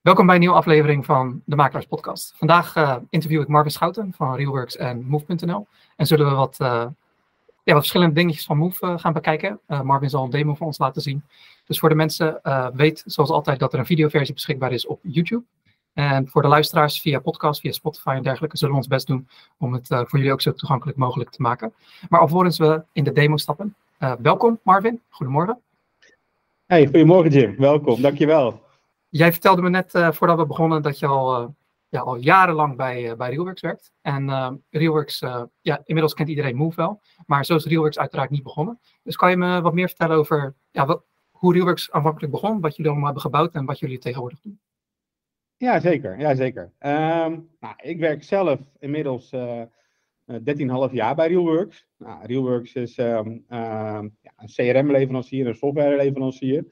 Welkom bij een nieuwe aflevering van de Makelaars Podcast. Vandaag uh, interview ik Marvin Schouten van Realworks en Move.nl. En zullen we wat, uh, ja, wat verschillende dingetjes van Move uh, gaan bekijken. Marvin zal een demo van ons laten zien. Dus voor de mensen, weet zoals altijd dat er een videoversie beschikbaar is op YouTube. En voor de luisteraars via podcast, via Spotify en dergelijke, zullen we ons best doen om het voor jullie ook zo toegankelijk mogelijk te maken. Maar alvorens we in de demo stappen, welkom Marvin, goedemorgen. Hey, goedemorgen Jim, welkom, dankjewel. Jij vertelde me net uh, voordat we begonnen dat je al, uh, ja, al jarenlang bij, uh, bij Realworks werkt. En Realworks, ja, inmiddels kent iedereen Move wel. Maar zo is Realworks uiteraard niet begonnen. Dus kan je me wat meer vertellen over ja, hoe Realworks aanvankelijk begon, wat jullie allemaal hebben gebouwd en wat jullie tegenwoordig doen? Ja, zeker. Ja, zeker. Um, nou, ik werk zelf inmiddels 13,5 jaar bij Realworks. Nou, Realworks is um, um, ja, een CRM-leverancier, een software-leverancier.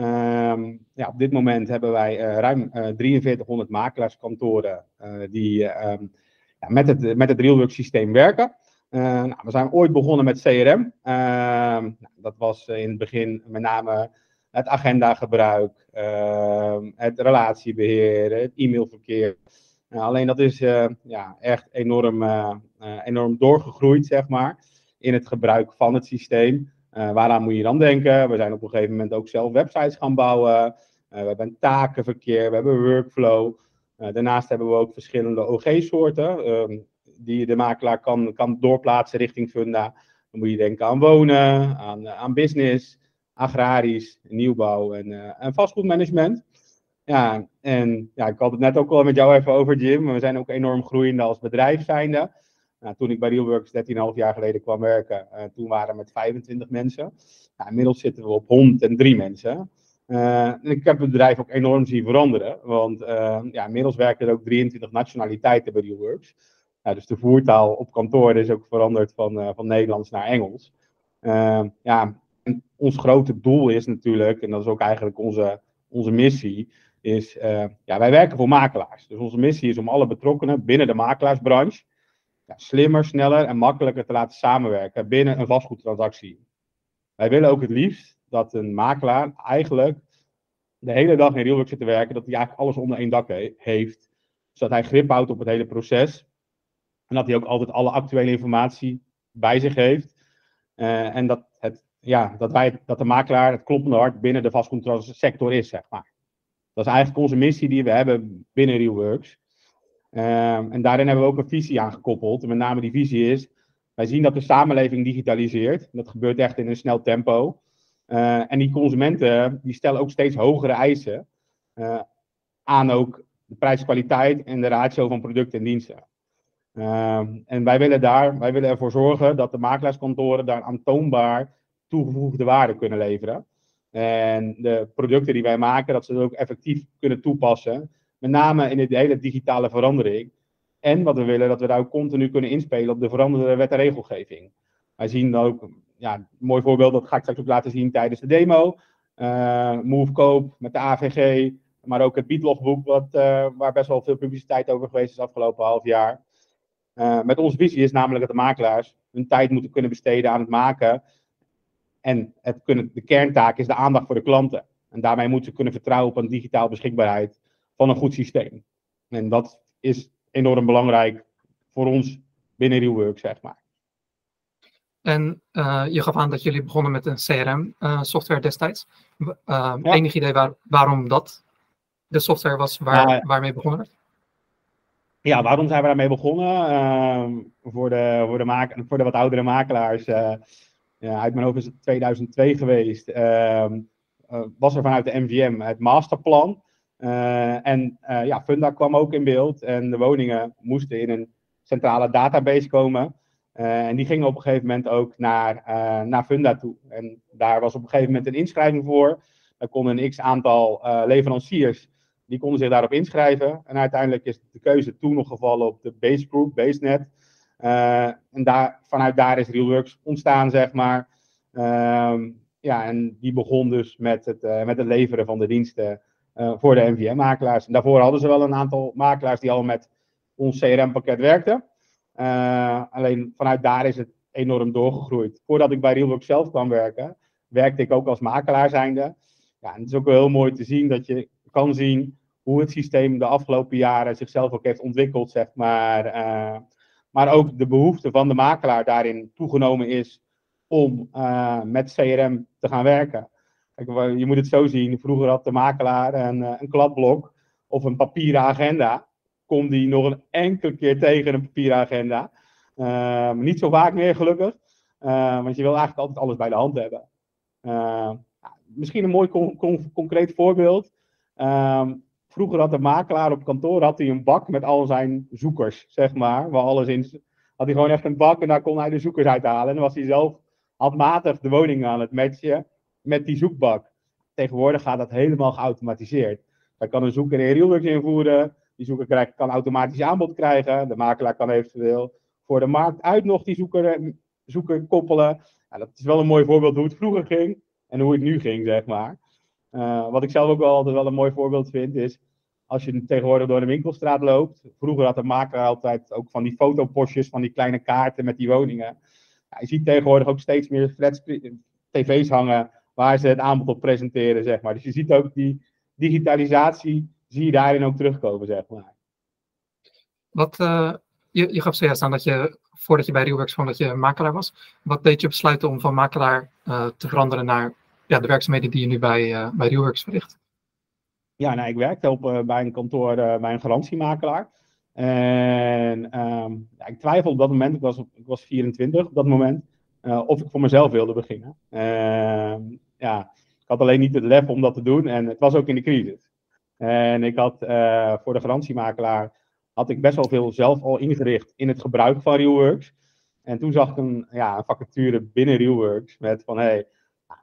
Um, ja, op dit moment hebben wij uh, ruim uh, 4300 makelaarskantoren uh, die um, ja, met, het, met het Realworks systeem werken. Nou, we zijn ooit begonnen met CRM. Nou, dat was in het begin met name het agendagebruik, het relatiebeheer, het e-mailverkeer. Nou, alleen dat is ja, echt enorm, enorm doorgegroeid, zeg maar, in het gebruik van het systeem. Uh, waaraan moet je dan denken? We zijn op een gegeven moment ook zelf websites gaan bouwen. Uh, we hebben takenverkeer, we hebben workflow. Uh, daarnaast hebben we ook verschillende OG-soorten um, die de makelaar kan, kan doorplaatsen richting funda. Dan moet je denken aan wonen, aan, aan business, agrarisch, nieuwbouw en, en vastgoedmanagement. Ja, en ja, ik had het net ook al met jou even over, Jim. We zijn ook enorm groeiende als bedrijf zijnde. Nou, toen ik bij Realworks 13,5 jaar geleden kwam werken, uh, toen waren we met 25 mensen. Nou, inmiddels zitten we op 103 mensen. Uh, en ik heb het bedrijf ook enorm zien veranderen. Want uh, ja, inmiddels werken er ook 23 nationaliteiten bij Realworks. dus de voertaal op kantoor is ook veranderd van, van Nederlands naar Engels. ja, en ons grote doel is natuurlijk, en dat is ook eigenlijk onze, onze missie, is ja, wij werken voor makelaars. Dus onze missie is om alle betrokkenen binnen de makelaarsbranche slimmer, sneller en makkelijker te laten samenwerken binnen een vastgoedtransactie. Wij willen ook het liefst dat een makelaar eigenlijk de hele dag in Realwork zit te werken, dat hij eigenlijk alles onder één dak heeft, zodat hij grip houdt op het hele proces en dat hij ook altijd alle actuele informatie bij zich heeft. Uh, en dat, het, ja, dat, wij, dat de makelaar het kloppende hart binnen de vastgoedsector is, zeg maar. Dat is eigenlijk onze missie die we hebben binnen Realworks. Um, en daarin hebben we ook een visie aan gekoppeld. En met name die visie is, wij zien dat de samenleving digitaliseert. Dat gebeurt echt in een snel tempo. Uh, en die consumenten die stellen ook steeds hogere eisen uh, aan ook de prijskwaliteit en de ratio van producten en diensten. Uh, en wij willen, daar, wij willen ervoor zorgen dat de makelaarskantoren daar aantoonbaar toegevoegde waarde kunnen leveren. En de producten die wij maken, dat ze dat ook effectief kunnen toepassen met name in de hele digitale verandering. En wat we willen, dat we daar ook continu kunnen inspelen op de veranderde wet en regelgeving. Wij zien ook, ja, een mooi voorbeeld, dat ga ik straks ook laten zien tijdens de demo. Uh, MoveCoop met de AVG, maar ook het Bietlogboek, wat, uh, waar best wel veel publiciteit over geweest is afgelopen half jaar. Uh, met onze visie is namelijk dat de makelaars hun tijd moeten kunnen besteden aan het maken. En het kunnen, de kerntaak is de aandacht voor de klanten. En daarmee moeten ze kunnen vertrouwen op een digitaal beschikbaarheid van een goed systeem. En dat is enorm belangrijk voor ons binnen Realwork, zeg maar. En uh, je gaf aan dat jullie begonnen met een CRM-software uh, destijds. Uh, ja. Enig idee waar, waarom dat de software was waar, waarmee begonnen werd? Ja, waarom zijn we daarmee begonnen? Ehm, voor, de, voor, de maak, voor de wat oudere makelaars, eh, ja, uit mijn hoofd is het 2002 geweest, ehm, was er vanuit de MVM het masterplan. Uh, en uh, ja, Funda kwam ook in beeld en de woningen moesten in een centrale database komen. Uh, en die gingen op een gegeven moment ook naar, naar Funda toe. En daar was op een gegeven moment een inschrijving voor. Daar konden een x aantal leveranciers, die konden zich daarop inschrijven. En uiteindelijk is de keuze toen nog gevallen op de Base Group, BaseNet. en daar, vanuit daar is Realworks ontstaan, zeg maar. Ehm, ja, en die begon dus met het, met het leveren van de diensten voor de NVM-makelaars. Daarvoor hadden ze wel een aantal makelaars die al met ons CRM-pakket werkten. Uh, alleen vanuit daar is het enorm doorgegroeid. Voordat ik bij Realwork zelf kwam werken, werkte ik ook als makelaar zijnde. Ja, het is ook wel heel mooi te zien dat je kan zien hoe het systeem de afgelopen jaren zichzelf ook heeft ontwikkeld, zeg maar. maar ook de behoefte van de makelaar daarin toegenomen is om met CRM te gaan werken. Je moet het zo zien, vroeger had de makelaar een, een kladblok of een papieren agenda. Kom die nog een enkele keer tegen een papieren agenda. niet zo vaak meer, gelukkig. want je wil eigenlijk altijd alles bij de hand hebben. Uh, misschien een mooi concreet voorbeeld. Ehm, vroeger had de makelaar op kantoor had hij een bak met al zijn zoekers, zeg maar. Waar alles in. Had hij gewoon echt een bak en daar kon hij de zoekers uithalen. En dan was hij zelf handmatig de woning aan het matchen met die zoekbak. Tegenwoordig gaat dat helemaal geautomatiseerd. Hij kan een zoeker in Realworks invoeren. Die zoeker krijgt, kan automatisch aanbod krijgen. De makelaar kan eventueel voor de markt uit nog die zoeker, zoeker koppelen. dat is wel een mooi voorbeeld hoe het vroeger ging en hoe het nu ging, zeg maar. Uh, wat ik zelf ook wel altijd wel een mooi voorbeeld vind, is als je tegenwoordig door de winkelstraat loopt. Vroeger had de makelaar altijd ook van die fotopostjes, van die kleine kaarten met die woningen. Ja, je ziet tegenwoordig ook steeds meer flats, tv's hangen waar ze het aanbod op presenteren, zeg maar. Dus je ziet ook die digitalisatie, zie je daarin ook terugkomen, zeg maar. Wat, uh, je, je gaf zojuist aan dat je, voordat je bij Realworks kwam, dat je makelaar was. Wat deed je besluiten om van makelaar uh, te veranderen naar ja, de werkzaamheden die je nu bij, uh, bij Realworks verricht? Ja, nou, ik werkte op, bij een kantoor bij een garantiemakelaar. En um, ja, ik twijfelde op dat moment, ik was, ik was 24 op dat moment, of ik voor mezelf wilde beginnen. Ehm, ja, ik had alleen niet het lef om dat te doen en het was ook in de crisis. En ik had voor de garantiemakelaar had ik best wel veel zelf al ingericht in het gebruik van Realworks. En toen zag ik een, ja, een vacature binnen Realworks met van hey,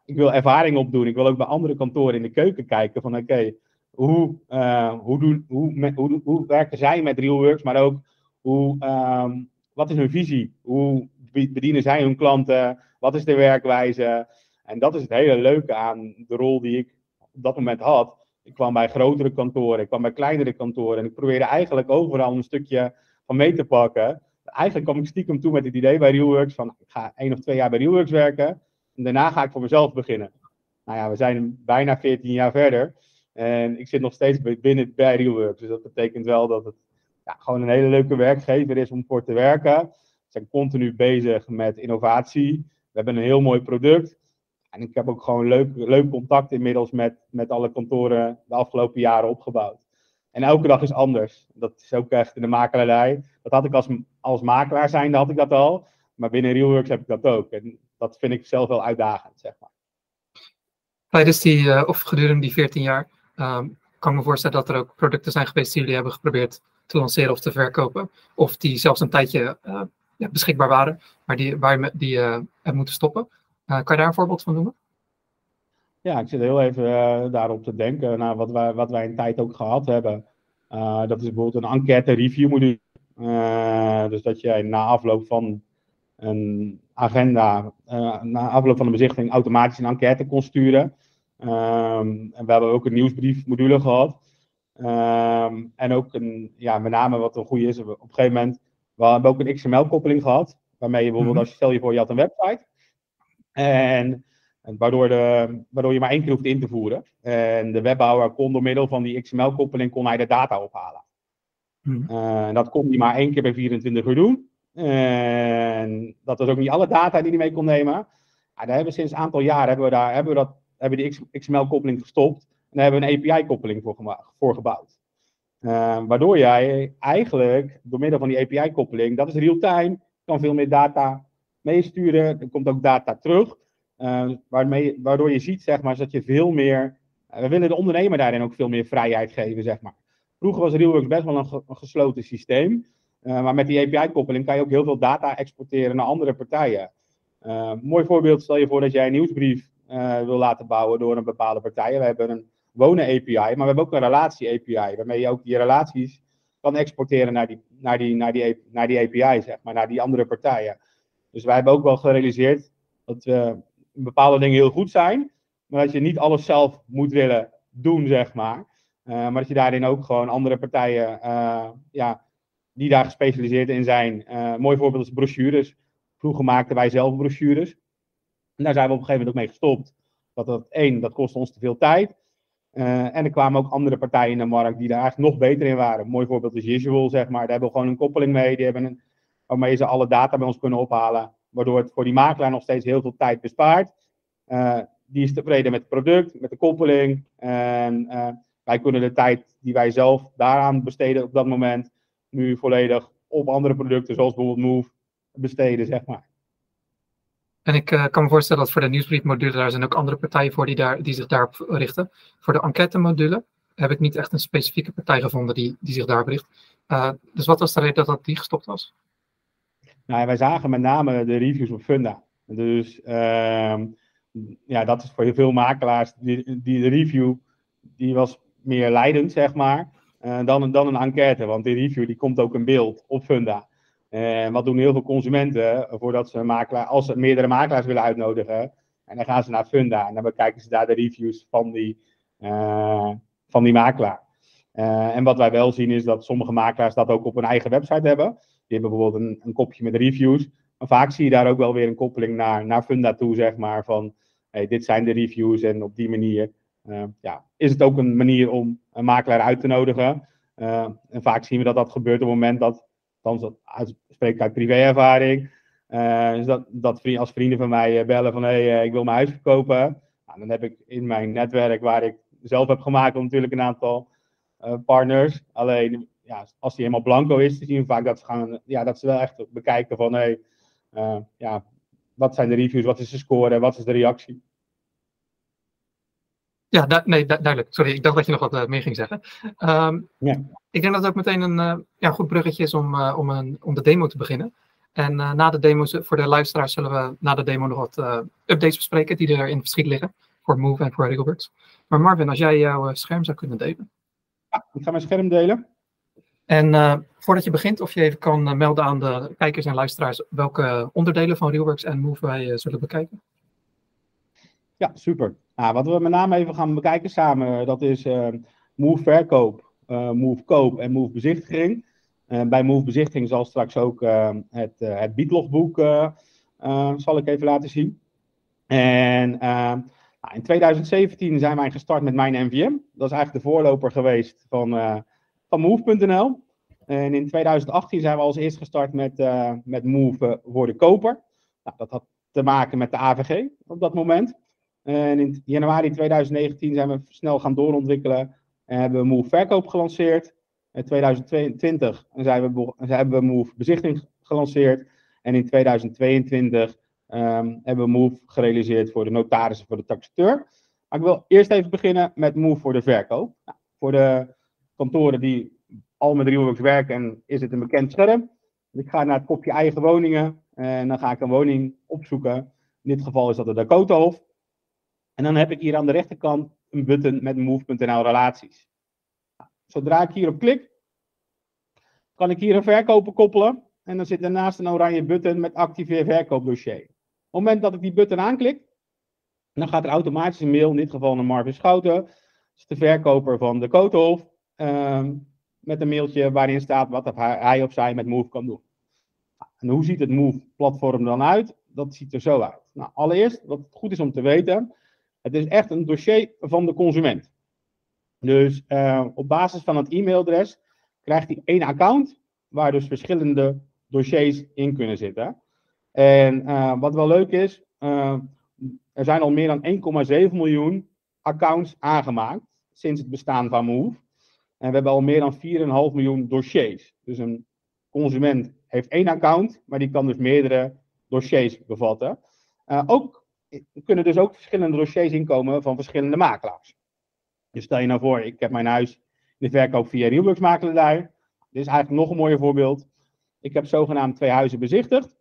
ik wil ervaring opdoen. Ik wil ook bij andere kantoren in de keuken kijken van oké, hoe, uh, hoe, doen, hoe, hoe, hoe, werken zij met Realworks, maar ook hoe, um, wat is hun visie? Hoe bedienen zij hun klanten? Wat is de werkwijze? En dat is het hele leuke aan de rol die ik op dat moment had. Ik kwam bij grotere kantoren, ik kwam bij kleinere kantoren. En ik probeerde eigenlijk overal een stukje van mee te pakken. Eigenlijk kwam ik stiekem toe met het idee bij Realworks van ik ga één of twee jaar bij Realworks werken. En daarna ga ik voor mezelf beginnen. Nou ja, we zijn bijna 14 jaar verder. En ik zit nog steeds binnen bij Realworks. Dus dat betekent wel dat het ja, gewoon een hele leuke werkgever is om voor te werken. We zijn continu bezig met innovatie. We hebben een heel mooi product. En ik heb ook gewoon leuk, leuk contact inmiddels met, met alle kantoren de afgelopen jaren opgebouwd. En elke dag is anders. Dat is ook echt in de makelaarij. Dat had ik als, als makelaar zijnde had ik dat al. Maar binnen Realworks heb ik dat ook. En dat vind ik zelf wel uitdagend, zeg maar. Tijdens die, uh, of gedurende die 14 jaar, um, kan ik me voorstellen dat er ook producten zijn geweest die jullie hebben geprobeerd te lanceren of te verkopen. Of die zelfs een tijdje ja, beschikbaar waren, maar die, waar die uh, moeten stoppen. Uh, kan je daar een voorbeeld van noemen? Ja, ik zit heel even uh, daarop te denken naar wat wij, wat wij een tijd ook gehad hebben. Uh, dat is bijvoorbeeld een enquête review module. dus dat jij na afloop van een agenda, na afloop van de bezichtiging automatisch een enquête kon sturen. Um, en we hebben ook een nieuwsbriefmodule gehad. Um, en ook een, ja, met name wat een goede is, op een gegeven moment, we hebben ook een XML-koppeling gehad. Waarmee je bijvoorbeeld, mm -hmm. als je stel je voor, je had een website. En, en waardoor, de, waardoor je maar één keer hoeft in te voeren. En de webbouwer kon door middel van die XML-koppeling kon hij de data ophalen. Hmm. Uh, dat kon hij maar één keer bij 24 uur doen. En dat was ook niet alle data die hij mee kon nemen. Ja, daar hebben we sinds een aantal jaar hebben we daar, hebben we dat, hebben die XML-koppeling gestopt. En daar hebben we een API-koppeling voor, voor, gebouwd. Uh, waardoor jij eigenlijk door middel van die API-koppeling, dat is real-time, kan veel meer data meesturen. Er komt ook data terug. Uh, waarmee, waardoor je ziet, zeg maar, dat je veel meer. Uh, we willen de ondernemer daarin ook veel meer vrijheid geven, zeg maar. Vroeger was Realworks best wel een, ge een gesloten systeem. Uh, maar met die API-koppeling kan je ook heel veel data exporteren naar andere partijen. mooi voorbeeld, stel je voor dat jij een nieuwsbrief wil laten bouwen door een bepaalde partij. We hebben een wonen-API, maar we hebben ook een relatie-API, waarmee je ook die relaties kan exporteren naar die, naar die, naar die, naar die API, zeg maar, naar die andere partijen. Dus wij hebben ook wel gerealiseerd dat we bepaalde dingen heel goed zijn, maar dat je niet alles zelf moet willen doen, zeg maar. Uh, maar dat je daarin ook gewoon andere partijen, uh, ja, die daar gespecialiseerd in zijn. Uh, mooi voorbeeld is brochures. Vroeger maakten wij zelf brochures. En daar zijn we op een gegeven moment ook mee gestopt. Dat dat één, dat kost ons te veel tijd. en er kwamen ook andere partijen in de markt die daar eigenlijk nog beter in waren. Mooi voorbeeld is Visual, zeg maar. Daar hebben we gewoon een koppeling mee. Die hebben een, waarmee ze alle data bij ons kunnen ophalen. Waardoor het voor die makelaar nog steeds heel veel tijd bespaart. die is tevreden met het product, met de koppeling. En wij kunnen de tijd die wij zelf daaraan besteden op dat moment, nu volledig op andere producten, zoals bijvoorbeeld Move, besteden, zeg maar. En ik uh, kan me voorstellen dat voor de nieuwsbriefmodule, daar zijn ook andere partijen voor die, daar, die zich daarop richten. Voor de enquête-module heb ik niet echt een specifieke partij gevonden die, die zich daarop richt. Dus wat was de reden dat, dat die gestopt was? Nou, wij zagen met name de reviews op Funda. Dus uh, ja, dat is voor heel veel makelaars, die, die de review, die was meer leidend, zeg maar, uh, dan, dan een enquête. Want die review die komt ook in beeld op Funda. En wat doen heel veel consumenten voordat ze een makelaar, als ze meerdere makelaars willen uitnodigen, en dan gaan ze naar Funda en dan bekijken ze daar de reviews van die, uh, van die makelaar. Uh, en wat wij wel zien is dat sommige makelaars dat ook op hun eigen website hebben. Die hebben bijvoorbeeld een, een kopje met reviews. Maar vaak zie je daar ook wel weer een koppeling naar, naar Funda toe, zeg maar. Van hey, dit zijn de reviews en op die manier uh, ja, is het ook een manier om een makelaar uit te nodigen. Uh, en vaak zien we dat dat gebeurt op het moment dat, althans dat uit, spreek ik uit privéervaring, uh, dat, dat als vrienden van mij bellen van hé, hey, ik wil mijn huis verkopen. Nou, dan heb ik in mijn netwerk waar ik zelf heb gemaakt natuurlijk een aantal partners. Alleen ja, als die helemaal blanco is, zien we vaak dat ze, gaan, ja, dat ze wel echt bekijken van hé, hey, ja, wat zijn de reviews, wat is de score, wat is de reactie. Ja, nee, duidelijk. Sorry, ik dacht dat je nog wat uh, meer ging zeggen. Um, ja. Ik denk dat het ook meteen een uh, ja, goed bruggetje is om, om, een, om de demo te beginnen. En na de demo, voor de luisteraars, zullen we na de demo nog wat updates bespreken die er in het verschiet liggen. Voor Move en voor Regelworks. Maar Marvin, als jij jouw scherm zou kunnen delen. Ja, ik ga mijn scherm delen. En voordat je begint, of je even kan melden aan de kijkers en luisteraars welke onderdelen van Realworks en Move wij zullen bekijken. Ja, super. Nou, wat we met name even gaan bekijken samen, dat is Move verkoop, Move koop en Move bezichtiging. Bij Move bezichtiging zal straks ook het, het biedlogboek zal ik even laten zien. En nou, in 2017 zijn wij gestart met mijn NVM. Dat is eigenlijk de voorloper geweest van, Move.nl. En in 2018 zijn we als eerst gestart met, met Move voor de koper. Nou, dat had te maken met de AVG op dat moment. En in januari 2019 zijn we snel gaan doorontwikkelen en hebben we Move Verkoop gelanceerd. In 2022 zijn we, hebben we Move Bezichting gelanceerd. En in 2022 um, ehm, hebben we Move gerealiseerd voor de notarissen, voor de taxateur. Maar ik wil eerst even beginnen met Move voor de verkoop. Nou, voor de kantoren die al met Realworks werken, is het een bekend scherm. Ik ga naar het kopje eigen woningen en dan ga ik een woning opzoeken. In dit geval is dat de Dakotahof. En dan heb ik hier aan de rechterkant een button met move.nl relaties. Zodra ik hierop klik, kan ik hier een verkoper koppelen. En dan zit daarnaast een oranje button met activeer verkoopdossier. Op het moment dat ik die button aanklik, dan gaat er automatisch een mail, in dit geval naar Marvin Schouten, dat is de verkoper van de Koothof, ehm, met een mailtje waarin staat wat hij of zij met Move kan doen. En hoe ziet het Move-platform dan uit? Dat ziet er zo uit. Nou, allereerst, wat goed is om te weten, het is echt een dossier van de consument. Dus uh, op basis van het e-mailadres krijgt hij één account waar dus verschillende dossiers in kunnen zitten. En uh, wat wel leuk is, uh, er zijn al meer dan 1,7 miljoen accounts aangemaakt sinds het bestaan van Move. En we hebben al meer dan 4,5 miljoen dossiers. Dus een consument heeft één account, maar die kan dus meerdere dossiers bevatten. ook er kunnen dus ook verschillende dossiers inkomen van verschillende makelaars. Dus stel je nou voor, ik heb mijn huis in de verkoop via Realworks makelaar. Dit is eigenlijk nog een mooier voorbeeld. Ik heb zogenaamd twee huizen bezichtigd.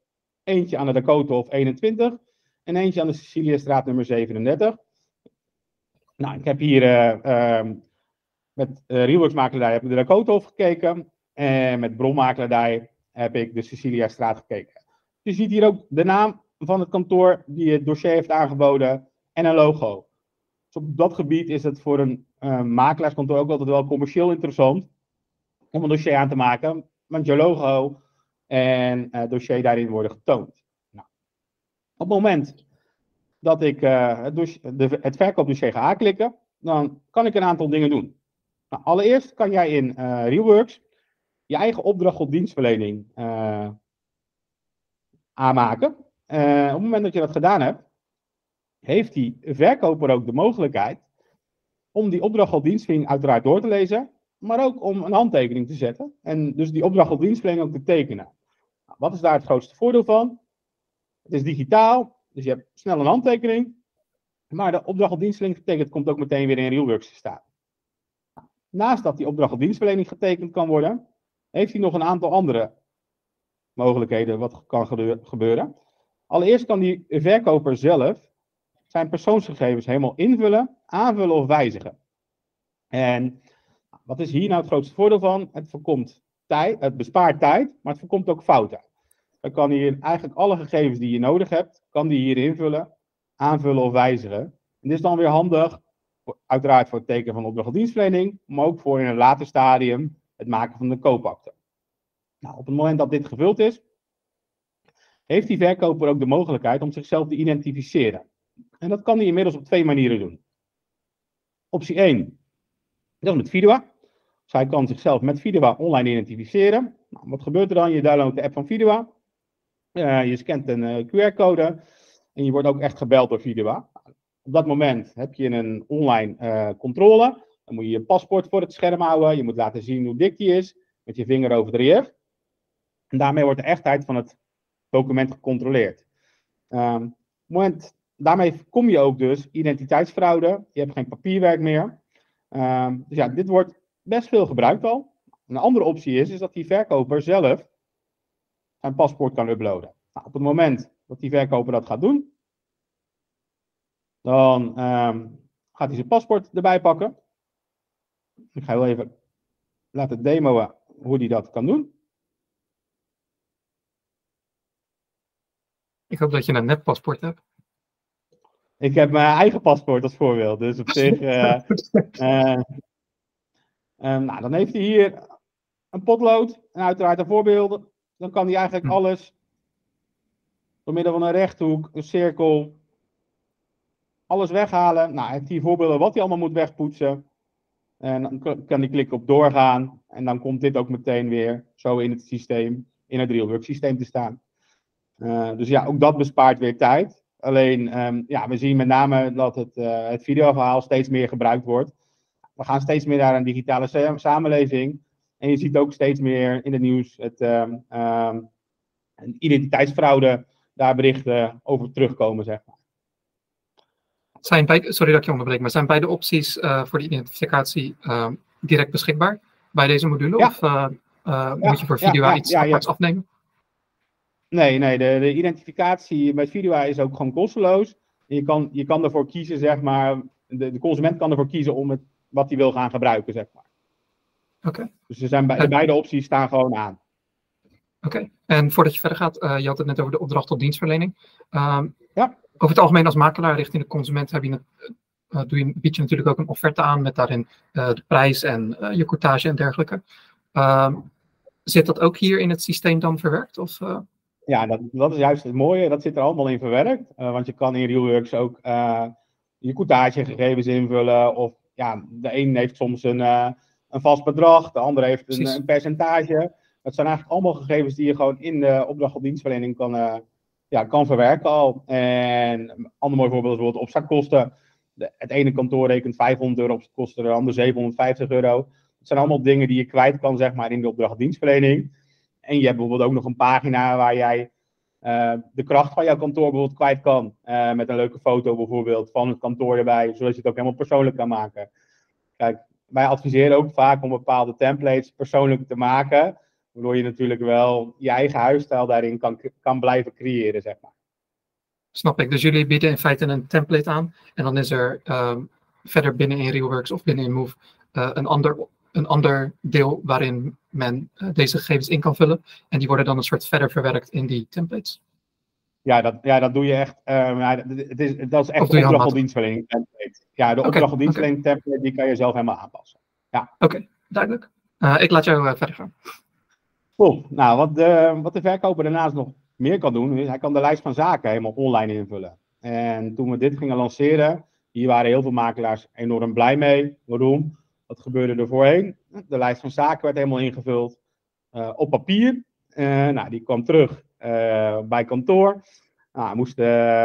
Eentje aan de Dakota of 21 en eentje aan de Ceciliastraat nummer 37. Nou, ik heb hier uh, uh, met uh, Realworks makelaar heb ik de Dakota gekeken. En met bronmakelaar heb ik de Ceciliastraat gekeken. Je ziet hier ook de naam van het kantoor die het dossier heeft aangeboden en een logo. Dus op dat gebied is het voor een uh, makelaarskantoor ook altijd wel commercieel interessant om een dossier aan te maken, want je logo en uh, dossier daarin worden getoond. Nou, op het moment dat ik het, de, het verkoopdossier ga aanklikken, dan kan ik een aantal dingen doen. Nou, allereerst kan jij in uh, je eigen opdracht op dienstverlening uh, aanmaken. Uh, op het moment dat je dat gedaan hebt, heeft die verkoper ook de mogelijkheid om die opdracht op dienstverlening uiteraard door te lezen, maar ook om een handtekening te zetten. En dus die opdracht op dienstverlening ook te tekenen. Nou, wat is daar het grootste voordeel van? Het is digitaal, dus je hebt snel een handtekening. Maar de opdracht op dienstverlening komt ook meteen weer in Realworks te staan. Naast dat die opdracht op dienstverlening getekend kan worden, heeft hij nog een aantal andere mogelijkheden wat kan gebeuren. Allereerst kan die verkoper zelf zijn persoonsgegevens helemaal invullen, aanvullen of wijzigen. En wat is hier nou het grootste voordeel van? Het voorkomt tijd, het bespaart tijd, maar het voorkomt ook fouten. Dan kan hij eigenlijk alle gegevens die je nodig hebt, kan die hier invullen, aanvullen of wijzigen. En dit is dan weer handig, uiteraard voor het tekenen van opdracht dienstverlening, maar ook voor in een later stadium het maken van de koopakte. Nou, op het moment dat dit gevuld is, heeft die verkoper ook de mogelijkheid om zichzelf te identificeren. En dat kan hij inmiddels op twee manieren doen. Optie 1, dat is met Vidua. Dus hij kan zichzelf met Vidua online identificeren. Nou, wat gebeurt er dan? Je downloadt de app van Vidua. Uh, je scant een eh, QR-code. En je wordt ook echt gebeld door Vidua. Op dat moment heb je een online uh, controle. Dan moet je je paspoort voor het scherm houden. Je moet laten zien hoe dik die is. Met je vinger over de relief. En daarmee wordt de echtheid van het document gecontroleerd. Moment, daarmee kom je ook dus identiteitsfraude. Je hebt geen papierwerk meer. Um, dus ja, dit wordt best veel gebruikt al. Een andere optie is, is dat die verkoper zelf zijn paspoort kan uploaden. Nou, op het moment dat die verkoper dat gaat doen, dan um, gaat hij zijn paspoort erbij pakken. Ik ga heel even laten demoen hoe hij dat kan doen. Ik hoop dat je een neppaspoort hebt. Ik heb mijn eigen paspoort als voorbeeld. Dus op zich. Uh, uh, nou, dan heeft hij hier een potlood en uiteraard een voorbeeld. Dan kan hij eigenlijk hm. alles door middel van een rechthoek, een cirkel, alles weghalen. Nou, hij heeft hier voorbeelden wat hij allemaal moet wegpoetsen. En dan kan hij klikken op doorgaan. En dan komt dit ook meteen weer zo in het systeem, in het RealWorks systeem te staan. Uh, dus ja, ook dat bespaart weer tijd. Alleen, um, ja, we zien met name dat het, uh, het videoverhaal steeds meer gebruikt wordt. We gaan steeds meer naar een digitale samenleving. En je ziet ook steeds meer in het nieuws het um, um, identiteitsfraude, daar berichten over terugkomen, zeg maar. Zijn beide, sorry dat ik je onderbreek, maar zijn beide opties uh, voor de identificatie uh, direct beschikbaar bij deze module? Ja. Of ja, moet je voor video ja, iets aparts afnemen? Nee, nee de, de identificatie bij video is ook gewoon kosteloos. Je kan, je kan ervoor kiezen, zeg maar, de, de consument kan ervoor kiezen om het, wat hij wil gaan gebruiken, zeg maar. Oké. Dus er zijn, de beide opties staan gewoon aan. Oké, en voordat je verder gaat, uh, je had het net over de opdracht tot dienstverlening. Uh, ja. Over het algemeen als makelaar richting de consument heb je, uh, doe je, bied je natuurlijk ook een offerte aan met daarin eh, de prijs en je courtage en dergelijke. Ehm, zit dat ook hier in het systeem dan verwerkt? Of, Ja, dat, dat is juist het mooie, dat zit er allemaal in verwerkt. want je kan in RealWorks ook je courtagegegevens invullen of ja, de een heeft soms een, een vast bedrag, de ander heeft een, een, percentage. Dat zijn eigenlijk allemaal gegevens die je gewoon in de opdracht op dienstverlening kan, ja, kan verwerken al. En een ander mooi voorbeeld is bijvoorbeeld opstartkosten. Het ene kantoor rekent 500 euro op kosten, de ander 750 euro. Dat zijn allemaal dingen die je kwijt kan, zeg maar, in de opdracht dienstverlening. En je hebt bijvoorbeeld ook nog een pagina waar jij uh, de kracht van jouw kantoor bijvoorbeeld kwijt kan. Uh, met een leuke foto bijvoorbeeld van het kantoor erbij, zodat je het ook helemaal persoonlijk kan maken. Kijk, wij adviseren ook vaak om bepaalde templates persoonlijk te maken. Waardoor je natuurlijk wel je eigen huisstijl daarin kan, kan blijven creëren, zeg maar. Snap ik. Dus jullie bieden in feite een template aan. En dan is er um, verder binnen in Realworks of binnen in Move uh, een, ander, een ander deel waarin men uh, deze gegevens in kan vullen. En die worden dan een soort verder verwerkt in die templates. Ja, dat, ja, dat doe je echt. Um, ja, het is, dat is echt een opdrachtdienstverlening template. Ja, de okay, okay. template die kan je zelf helemaal aanpassen. Ja. Oké, okay, duidelijk. Uh, ik laat jou verder gaan. Cool. Nou, wat de, wat de verkoper daarnaast nog meer kan doen, is hij kan de lijst van zaken helemaal online invullen. En toen we dit gingen lanceren, Hier waren heel veel makelaars enorm blij mee. Waarom? Wat gebeurde er voorheen? De lijst van zaken werd helemaal ingevuld uh, op papier. Uh, nou, die kwam terug bij kantoor. Nou, moest,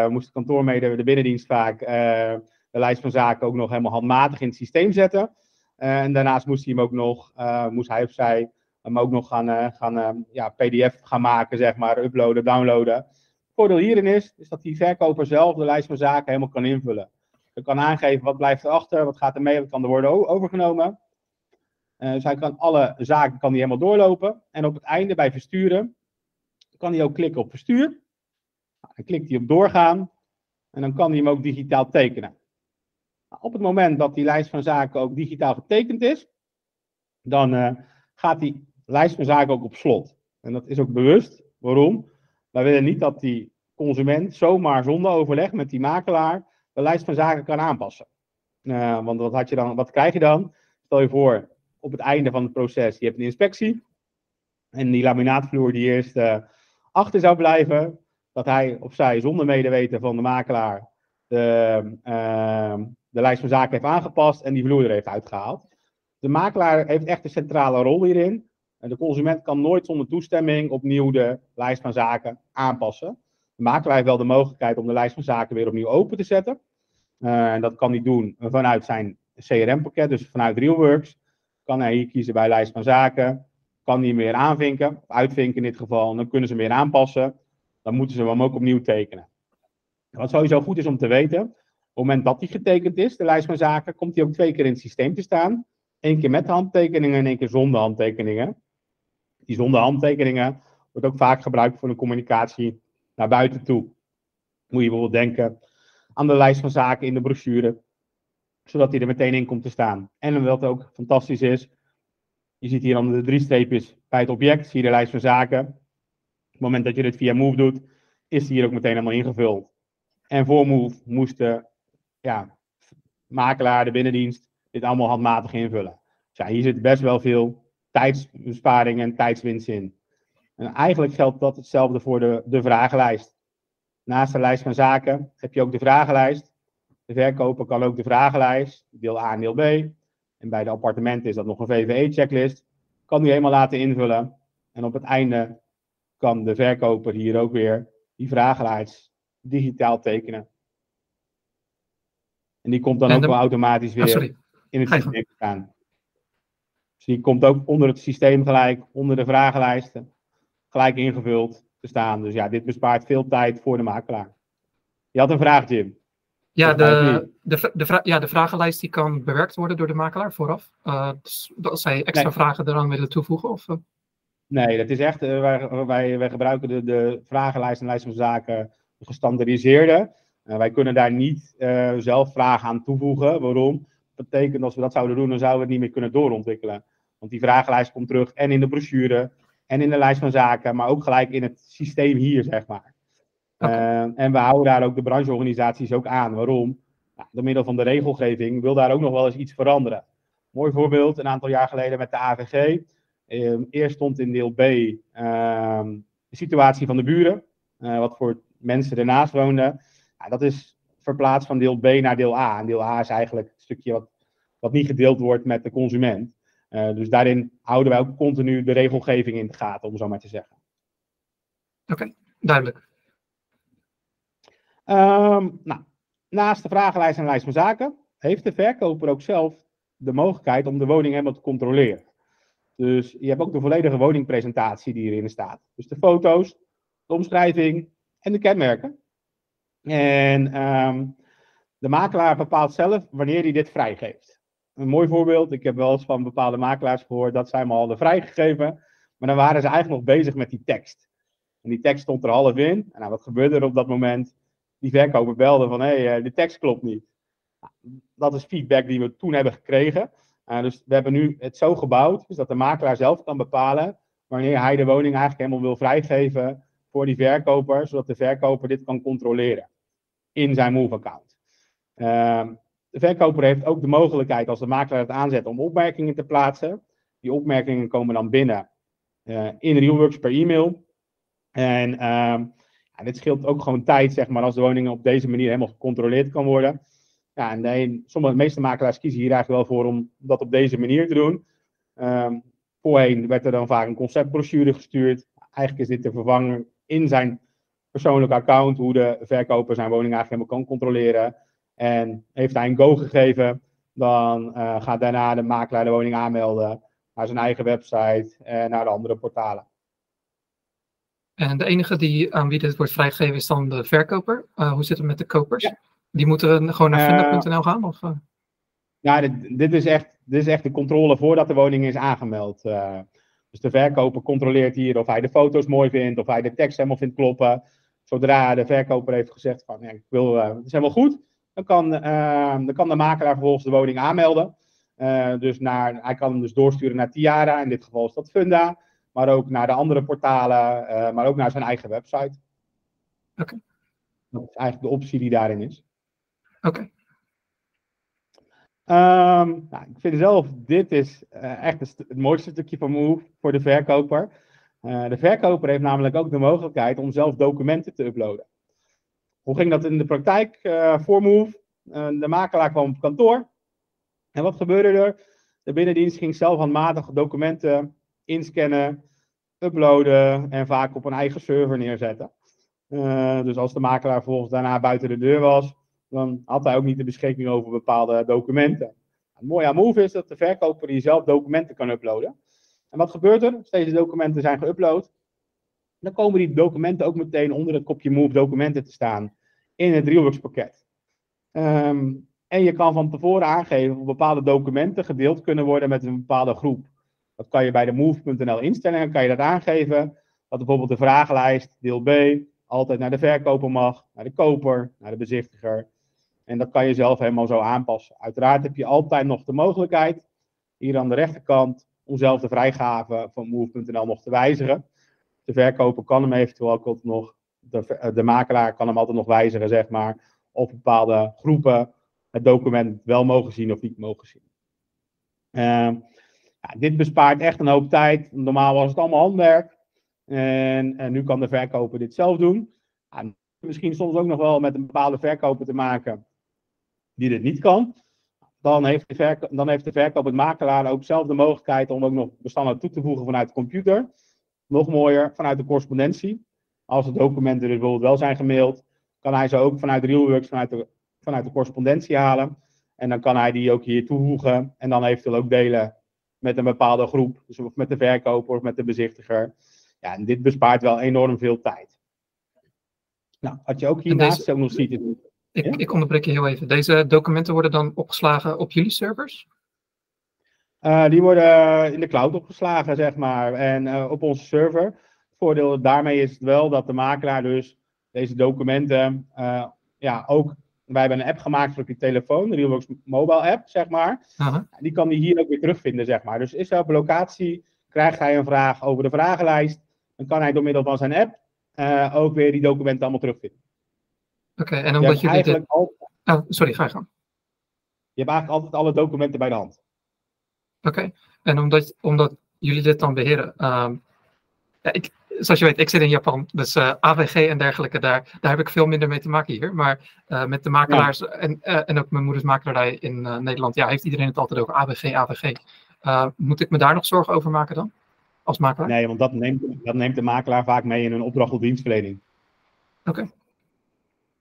moest de kantoormedewerker, de binnendienst vaak, de lijst van zaken ook nog helemaal handmatig in het systeem zetten. en daarnaast moest hij hem ook nog, moest hij of zij hem ook nog gaan, gaan ja, PDF gaan maken, zeg maar, uploaden, downloaden. Het voordeel hierin is, is dat die verkoper zelf de lijst van zaken helemaal kan invullen. Je kan aangeven wat blijft erachter, wat gaat er mee, wat kan er worden overgenomen. Uh, dus hij kan alle zaken kan hij helemaal doorlopen. En op het einde bij versturen kan hij ook klikken op verstuur. Nou, dan klikt hij op doorgaan. En dan kan hij hem ook digitaal tekenen. Nou, op het moment dat die lijst van zaken ook digitaal getekend is, dan gaat die lijst van zaken ook op slot. En dat is ook bewust. Waarom? Wij willen niet dat die consument zomaar zonder overleg met die makelaar de lijst van zaken kan aanpassen. Uh, want wat, had je dan, wat krijg je dan? Stel je voor, op het einde van het proces, je hebt een inspectie. En die laminaatvloer die eerst uh, achter zou blijven, dat hij of zij zonder medeweten van de makelaar de, uh, de lijst van zaken heeft aangepast en die vloer er heeft uitgehaald. De makelaar heeft echt een centrale rol hierin. De consument kan nooit zonder toestemming opnieuw de lijst van zaken aanpassen. De makelaar heeft wel de mogelijkheid om de lijst van zaken weer opnieuw open te zetten. Uh, en dat kan hij doen vanuit zijn CRM-pakket, dus vanuit RealWorks. Kan hij hier kiezen bij lijst van zaken. Kan hij hem weer aanvinken, of uitvinken in dit geval. En dan kunnen ze hem weer aanpassen. Dan moeten ze hem ook opnieuw tekenen. Wat sowieso goed is om te weten, op het moment dat hij getekend is, de lijst van zaken, komt hij ook twee keer in het systeem te staan. Eén keer met handtekeningen en één keer zonder handtekeningen. Die zonder handtekeningen wordt ook vaak gebruikt voor de communicatie naar buiten toe. Moet je bijvoorbeeld denken aan de lijst van zaken in de brochure, zodat die er meteen in komt te staan. En wat ook fantastisch is, je ziet hier dan de drie streepjes bij het object, zie je de lijst van zaken. Op het moment dat je dit via Move doet, is die hier ook meteen helemaal ingevuld. En voor Move moest de ja, makelaar, de binnendienst, dit allemaal handmatig invullen. Dus ja, hier zit best wel veel tijdsbesparing en tijdswinst in. En eigenlijk geldt dat hetzelfde voor de, de vragenlijst. Naast de lijst van zaken heb je ook de vragenlijst. De verkoper kan ook de vragenlijst, deel A en deel B. En bij de appartementen is dat nog een VVE-checklist. Kan die helemaal laten invullen. En op het einde kan de verkoper hier ook weer die vragenlijst digitaal tekenen. En die komt dan ook wel automatisch weer oh, in het systeem staan. Dus die komt ook onder het systeem gelijk, onder de vragenlijsten gelijk ingevuld te staan. Dus ja, dit bespaart veel tijd voor de makelaar. Je had een vraag, Jim. Ja, de, de, de, ja, de vragenlijst die kan bewerkt worden door de makelaar vooraf. Uh, dus als zij extra vragen eraan willen toevoegen? Of, uh? Nee, dat is echt. Uh, wij, wij, wij, gebruiken de, de vragenlijst en lijst van zaken gestandardiseerde. wij kunnen daar niet zelf vragen aan toevoegen. Waarom? Dat betekent als we dat zouden doen, dan zouden we het niet meer kunnen doorontwikkelen. Want die vragenlijst komt terug en in de brochure en in de lijst van zaken, maar ook gelijk in het systeem hier, zeg maar. Uh, en we houden daar ook de brancheorganisaties ook aan. Waarom? Nou, door middel van de regelgeving wil daar ook nog wel eens iets veranderen. Mooi voorbeeld, een aantal jaar geleden met de AVG. Uh, ehm, eerst stond in deel B uh, de situatie van de buren, eh, wat voor mensen ernaast woonden. Dat is verplaatst van deel B naar deel A. En deel A is eigenlijk een stukje wat, wat niet gedeeld wordt met de consument. Uh, dus daarin houden wij ook continu de regelgeving in de gaten, om zo maar te zeggen. Oké, okay, duidelijk. Um, nou, naast de vragenlijst en lijst van zaken, heeft de verkoper ook zelf de mogelijkheid om de woning helemaal te controleren. Dus je hebt ook de volledige woningpresentatie die hierin staat. Dus de foto's, de omschrijving en de kenmerken. En um, de makelaar bepaalt zelf wanneer hij dit vrijgeeft een mooi voorbeeld. Ik heb wel eens van bepaalde makelaars gehoord dat zij me hadden vrijgegeven. Maar dan waren ze eigenlijk nog bezig met die tekst. En die tekst stond er half in. En nou, wat gebeurde er op dat moment? Die verkoper belde van, hé, hey, eh, de tekst klopt niet. Nou, dat is feedback die we toen hebben gekregen. Uh, dus we hebben nu het zo gebouwd, dus dat de makelaar zelf kan bepalen wanneer hij de woning eigenlijk helemaal wil vrijgeven voor die verkoper, zodat de verkoper dit kan controleren in zijn Move-account. Uh, de verkoper heeft ook de mogelijkheid, als de makelaar het aanzet, om opmerkingen te plaatsen. Die opmerkingen komen dan binnen uh, in RealWorks per e-mail. En ja, dit scheelt ook gewoon tijd, zeg maar, als de woning op deze manier helemaal gecontroleerd kan worden. Ja, en de, sommige, de meeste makelaars kiezen hier eigenlijk wel voor om dat op deze manier te doen. Um, voorheen werd er dan vaak een conceptbrochure gestuurd. Eigenlijk is dit te vervangen in zijn persoonlijke account, hoe de verkoper zijn woning eigenlijk helemaal kan controleren. En heeft hij een go gegeven, dan uh, gaat daarna de makelaar de woning aanmelden naar zijn eigen website en naar de andere portalen. En de enige die aan wie dit wordt vrijgegeven is dan de verkoper. Uh, hoe zit het met de kopers? Die moeten gewoon naar vinder.nl uh, gaan? Of? Ja, dit, dit, is echt, dit is echt de controle voordat de woning is aangemeld. Dus de verkoper controleert hier of hij de foto's mooi vindt, of hij de tekst helemaal vindt kloppen. Zodra de verkoper heeft gezegd van ja, ik wil, uh, het is helemaal goed, dan kan, uh, dan kan de makelaar vervolgens de woning aanmelden. dus naar, hij kan hem dus doorsturen naar Tiara, in dit geval is dat Funda maar ook naar de andere portalen, maar ook naar zijn eigen website. Oké. Okay. Dat is eigenlijk de optie die daarin is. Oké. Okay. Um, nou, ik vind zelf, dit is uh, echt het, mooiste stukje van Move voor de verkoper. Uh, de verkoper heeft namelijk ook de mogelijkheid om zelf documenten te uploaden. Hoe ging dat in de praktijk voor Move? de makelaar kwam op kantoor. En wat gebeurde er? De binnendienst ging zelf handmatig documenten inscannen, uploaden en vaak op een eigen server neerzetten. Dus als de makelaar vervolgens daarna buiten de deur was, dan had hij ook niet de beschikking over bepaalde documenten. Het mooie aan Move is dat de verkoper die zelf documenten kan uploaden. En wat gebeurt er? Als deze documenten zijn geüpload, dan komen die documenten ook meteen onder het kopje Move documenten te staan in het Realworks pakket. Um, en je kan van tevoren aangeven of bepaalde documenten gedeeld kunnen worden met een bepaalde groep. Dat kan je bij de move.nl instellingen, kan je dat aangeven. Dat bijvoorbeeld de vragenlijst, deel B, altijd naar de verkoper mag, naar de koper, naar de bezichtiger. En dat kan je zelf helemaal zo aanpassen. Uiteraard heb je altijd nog de mogelijkheid, hier aan de rechterkant, om zelf de vrijgave van move.nl nog te wijzigen. De verkoper kan hem eventueel ook nog, de, de makelaar kan hem altijd nog wijzigen, zeg maar, of bepaalde groepen het document wel mogen zien of niet mogen zien. Uh, ja, dit bespaart echt een hoop tijd. Normaal was het allemaal handwerk. En, en nu kan de verkoper dit zelf doen. Misschien soms ook nog wel met een bepaalde verkoper te maken die dit niet kan. Dan heeft de, verko dan heeft de verkoper, het makelaar, ook zelf de mogelijkheid om ook nog bestanden toe te voegen vanuit de computer. Nog mooier, vanuit de correspondentie. Als de documenten dus bijvoorbeeld wel zijn gemaild, kan hij ze ook vanuit Realworks, vanuit de, vanuit de correspondentie halen. En dan kan hij die ook hier toevoegen en dan eventueel ook delen met een bepaalde groep. Dus of met de verkoper of met de bezichtiger. Ja, en dit bespaart wel enorm veel tijd. Nou, wat je ook hiernaast deze, ook nog ziet. Ik, ja? ik onderbreek je heel even. Deze documenten worden dan opgeslagen op jullie servers? Uh, die worden in de cloud opgeslagen, zeg maar. En uh, op onze server. Het voordeel daarmee is het wel dat de makelaar dus deze documenten uh, ja, ook wij hebben een app gemaakt voor je telefoon, de Realworks mobile app, zeg maar. Die kan die hier ook weer terugvinden, zeg maar. Dus is hij op locatie, krijgt hij een vraag over de vragenlijst, dan kan hij door middel van zijn app ook weer die documenten allemaal terugvinden. Oké, okay, en omdat je jullie dit... Altijd... Oh, sorry, ga je gang. Je hebt eigenlijk altijd alle documenten bij de hand. Oké, okay. en omdat, omdat jullie dit dan beheren, um, ja, ik, zoals je weet, ik zit in Japan, dus uh, eh, AVG en dergelijke, daar, daar heb ik veel minder mee te maken hier. Maar uh, met de makelaars en, uh, en ook mijn moeders makelaarij in Nederland, ja, heeft iedereen het altijd over AVG, AVG. moet ik me daar nog zorgen over maken dan? Als makelaar? Nee, want dat neemt, dat neemt de makelaar vaak mee in een opdracht of dienstverlening. Oké. Okay.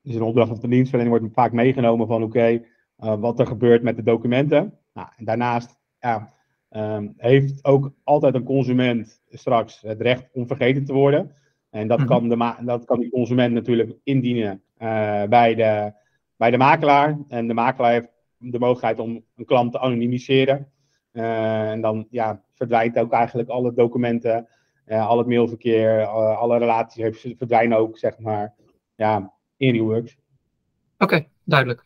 Dus een opdracht of dienstverlening wordt vaak meegenomen van oké, okay, wat er gebeurt met de documenten. Nou, en daarnaast, ja, um, heeft ook altijd een consument straks het recht om vergeten te worden. En dat, -hmm. kan, de dat kan die consument natuurlijk indienen uh, bij, de, bij de makelaar. En de makelaar heeft de mogelijkheid om een klant te anonimiseren. Uh, en dan ja, verdwijnt ook eigenlijk alle documenten, uh, al het mailverkeer, alle relaties verdwijnen ook, zeg maar, ja, in Reworks. Oké, okay, duidelijk.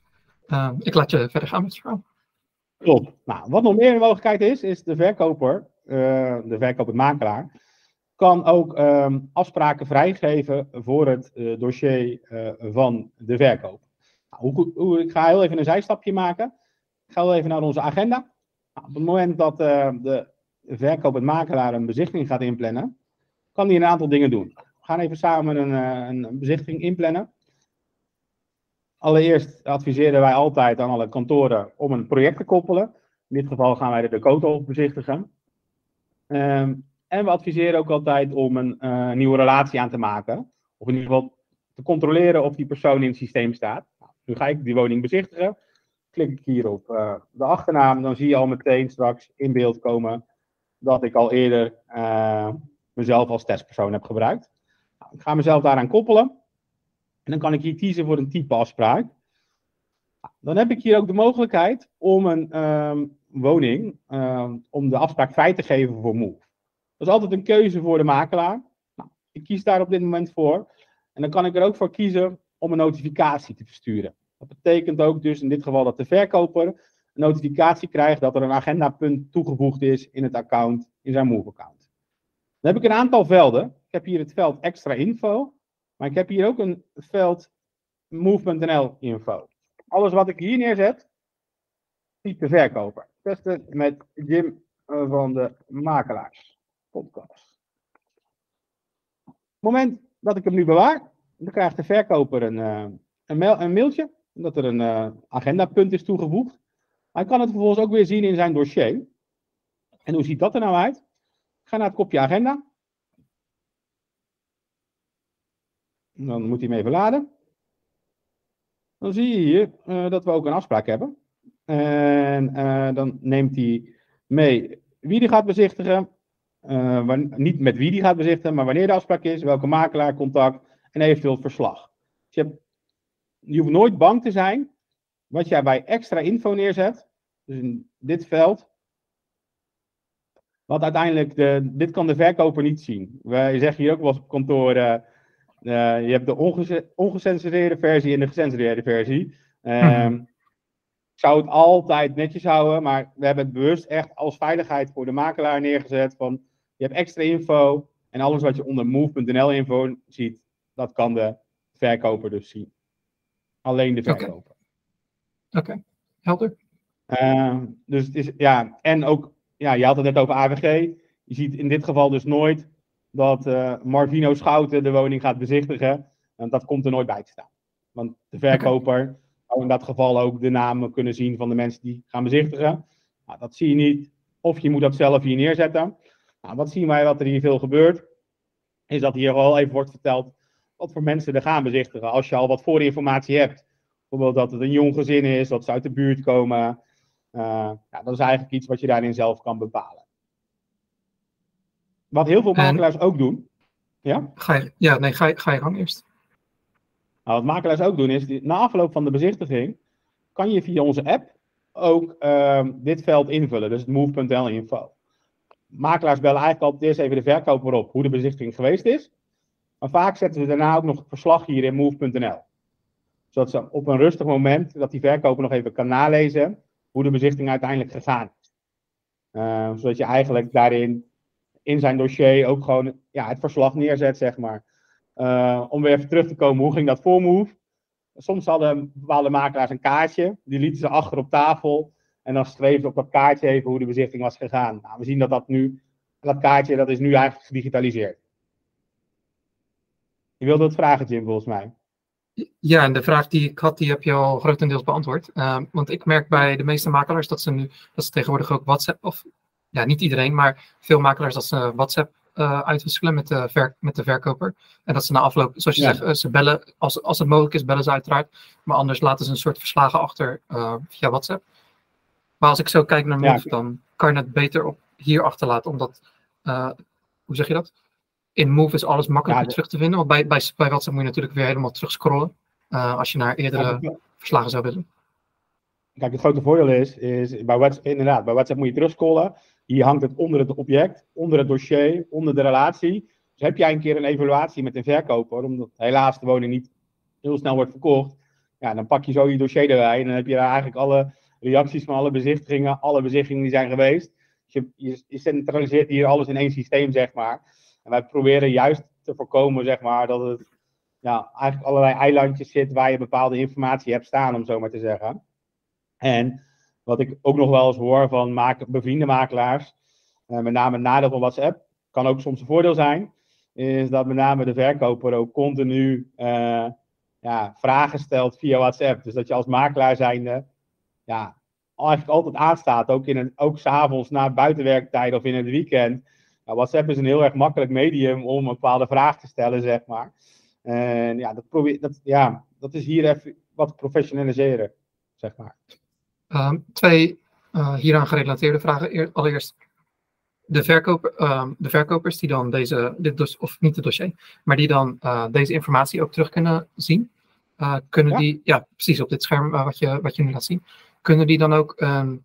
ik laat je verder gaan met het verhaal. Klopt. Nou, wat nog meer een mogelijkheid is, is de verkoper, uh, de verkoper-makelaar, kan ook um, afspraken vrijgeven voor het uh, dossier uh, van de verkoper. Nou, hoe, hoe, ik ga heel even een zijstapje maken. Ik ga heel even naar onze agenda. Nou, op het moment dat de verkoper-makelaar een bezichtiging gaat inplannen, kan hij een aantal dingen doen. We gaan even samen een, een bezichtiging inplannen. Allereerst adviseren wij altijd aan alle kantoren om een project te koppelen. In dit geval gaan wij de Dakota op bezichtigen. Ehm, en we adviseren ook altijd om een uh, nieuwe relatie aan te maken. Of in ieder geval te controleren of die persoon in het systeem staat. Nou, nu ga ik die woning bezichtigen. Klik ik hier op uh, de achternaam, dan zie je al meteen straks in beeld komen dat ik al eerder uh, mezelf als testpersoon heb gebruikt. Nou, ik ga mezelf daaraan koppelen. En dan kan ik hier kiezen voor een type afspraak. Dan heb ik hier ook de mogelijkheid om een um, woning, um, om de afspraak vrij te geven voor Move. Dat is altijd een keuze voor de makelaar. Nou, ik kies daar op dit moment voor. En dan kan ik er ook voor kiezen om een notificatie te versturen. Dat betekent ook dus in dit geval dat de verkoper een notificatie krijgt dat er een agendapunt toegevoegd is in het account, in zijn Move-account. Dan heb ik een aantal velden. Ik heb hier het veld extra info. Maar ik heb hier ook een veld move.nl info. Alles wat ik hier neerzet, type verkoper. Testen met Jim van de Makelaars podcast. Op het moment dat ik hem nu bewaar, dan krijgt de verkoper een, uh, een, mail, een, mailtje dat er een uh, agendapunt is toegevoegd. Hij kan het vervolgens ook weer zien in zijn dossier. En hoe ziet dat er nou uit? Ik ga naar het kopje agenda. Dan moet hij hem even laden. Dan zie je hier uh, dat we ook een afspraak hebben. En uh, dan neemt hij mee wie die gaat bezichtigen. Uh, niet met wie die gaat bezichtigen, maar wanneer de afspraak is, welke makelaar, contact en eventueel verslag. Dus je, hebt, je hoeft nooit bang te zijn wat jij bij extra info neerzet. Dus in dit veld. Want uiteindelijk, de, dit kan de verkoper niet zien. Wij zeggen hier ook wel eens op kantoor. Uh, je hebt de ongecensureerde versie en de gecensureerde versie. Um, ik zou het altijd netjes houden, maar we hebben het bewust echt als veiligheid voor de makelaar neergezet. Van, je hebt extra info en alles wat je onder move.nl info ziet, dat kan de verkoper dus zien. Alleen de verkoper. Oké, okay. helder. Uh, dus het is, ja, en ook, ja, je had het net over AVG. Je ziet in dit geval dus nooit dat uh, Marvino Schouten de woning gaat bezichtigen. Want dat komt er nooit bij te staan. Want de verkoper okay. zou in dat geval ook de namen kunnen zien van de mensen die gaan bezichtigen. Nou, dat zie je niet. Of je moet dat zelf hier neerzetten. Nou, wat zien wij wat er hier veel gebeurt? Is dat hier al even wordt verteld wat voor mensen er gaan bezichtigen. Als je al wat voorinformatie hebt. Bijvoorbeeld dat het een jong gezin is, dat ze uit de buurt komen. Uh, ja, dat is eigenlijk iets wat je daarin zelf kan bepalen. Wat heel veel makelaars en, ook doen. Ja? Ga je, ja, nee, ga je, ga je gang eerst. Nou, wat makelaars ook doen is, na afloop van de bezichtiging, kan je via onze app ook uh, dit veld invullen. Dus het move.nl info. Makelaars bellen eigenlijk altijd eerst even de verkoper op hoe de bezichtiging geweest is. Maar vaak zetten ze daarna ook nog het verslag hier in move.nl. Zodat ze op een rustig moment, dat die verkoper nog even kan nalezen hoe de bezichtiging uiteindelijk gegaan is. Uh, zodat je eigenlijk daarin in zijn dossier ook gewoon ja, het verslag neerzet, zeg maar. Uh, om weer even terug te komen, hoe ging dat voor Move? Soms hadden bepaalde makelaars een kaartje, die lieten ze achter op tafel. En dan schreef ze op dat kaartje even hoe de bezichting was gegaan. Nou, we zien dat dat nu, dat kaartje, dat is nu eigenlijk gedigitaliseerd. Je wilde het vragen, Jim, volgens mij. Ja, en de vraag die ik had, die heb je al grotendeels beantwoord. Uh, want ik merk bij de meeste makelaars dat ze nu, dat ze tegenwoordig ook WhatsApp, of ja, niet iedereen, maar veel makelaars dat ze WhatsApp uh, uitwisselen met de, ver, met de verkoper. En dat ze na afloop, zoals je ja. zegt, uh, ze bellen, als, als het mogelijk is, bellen ze uiteraard. Maar anders laten ze een soort verslagen achter uh, via WhatsApp. Maar als ik zo kijk naar Move, ja. dan kan je het beter op hier achterlaten, omdat, hoe zeg je dat? In Move is alles makkelijker ja, terug te vinden, want bij, bij, bij WhatsApp moet je natuurlijk weer helemaal terug scrollen. als je naar eerdere verslagen zou willen. Kijk, het grote voordeel is, is bij WhatsApp, inderdaad, bij WhatsApp moet je terugscrollen. Hier hangt het onder het object, onder het dossier, onder de relatie. Dus heb jij een keer een evaluatie met een verkoper, omdat helaas de woning niet heel snel wordt verkocht, ja, dan pak je zo je dossier erbij en dan heb je daar eigenlijk alle reacties van alle bezichtigingen, alle bezichtigingen die zijn geweest. Je, je, je centraliseert hier alles in één systeem, zeg maar. En wij proberen juist te voorkomen, zeg maar, dat het ja, eigenlijk allerlei eilandjes zit waar je bepaalde informatie hebt staan, om zo maar te zeggen. En wat ik ook nog wel eens hoor van maken, bevriende makelaars, uh, met name het nadeel van WhatsApp, kan ook soms een voordeel zijn, is dat met name de verkoper ook continu uh, ja, vragen stelt via WhatsApp. Dus dat je als makelaar zijnde ja, eigenlijk altijd aanstaat. Ook, in ook s'avonds na buitenwerktijd of in het weekend. Nou, WhatsApp is een heel erg makkelijk medium om een bepaalde vraag te stellen, zeg maar. En ja, dat, probeer, dat, ja, dat is hier even wat professionaliseren, zeg maar. Ehm, twee uh, hieraan gerelateerde vragen. Allereerst, de, verkoper, ehm, de verkopers die dan deze, dit of niet het dossier, maar die dan uh, deze informatie ook terug kunnen zien. Uh, kunnen die, ja, precies op dit scherm wat, je, wat je nu laat zien, kunnen die dan ook een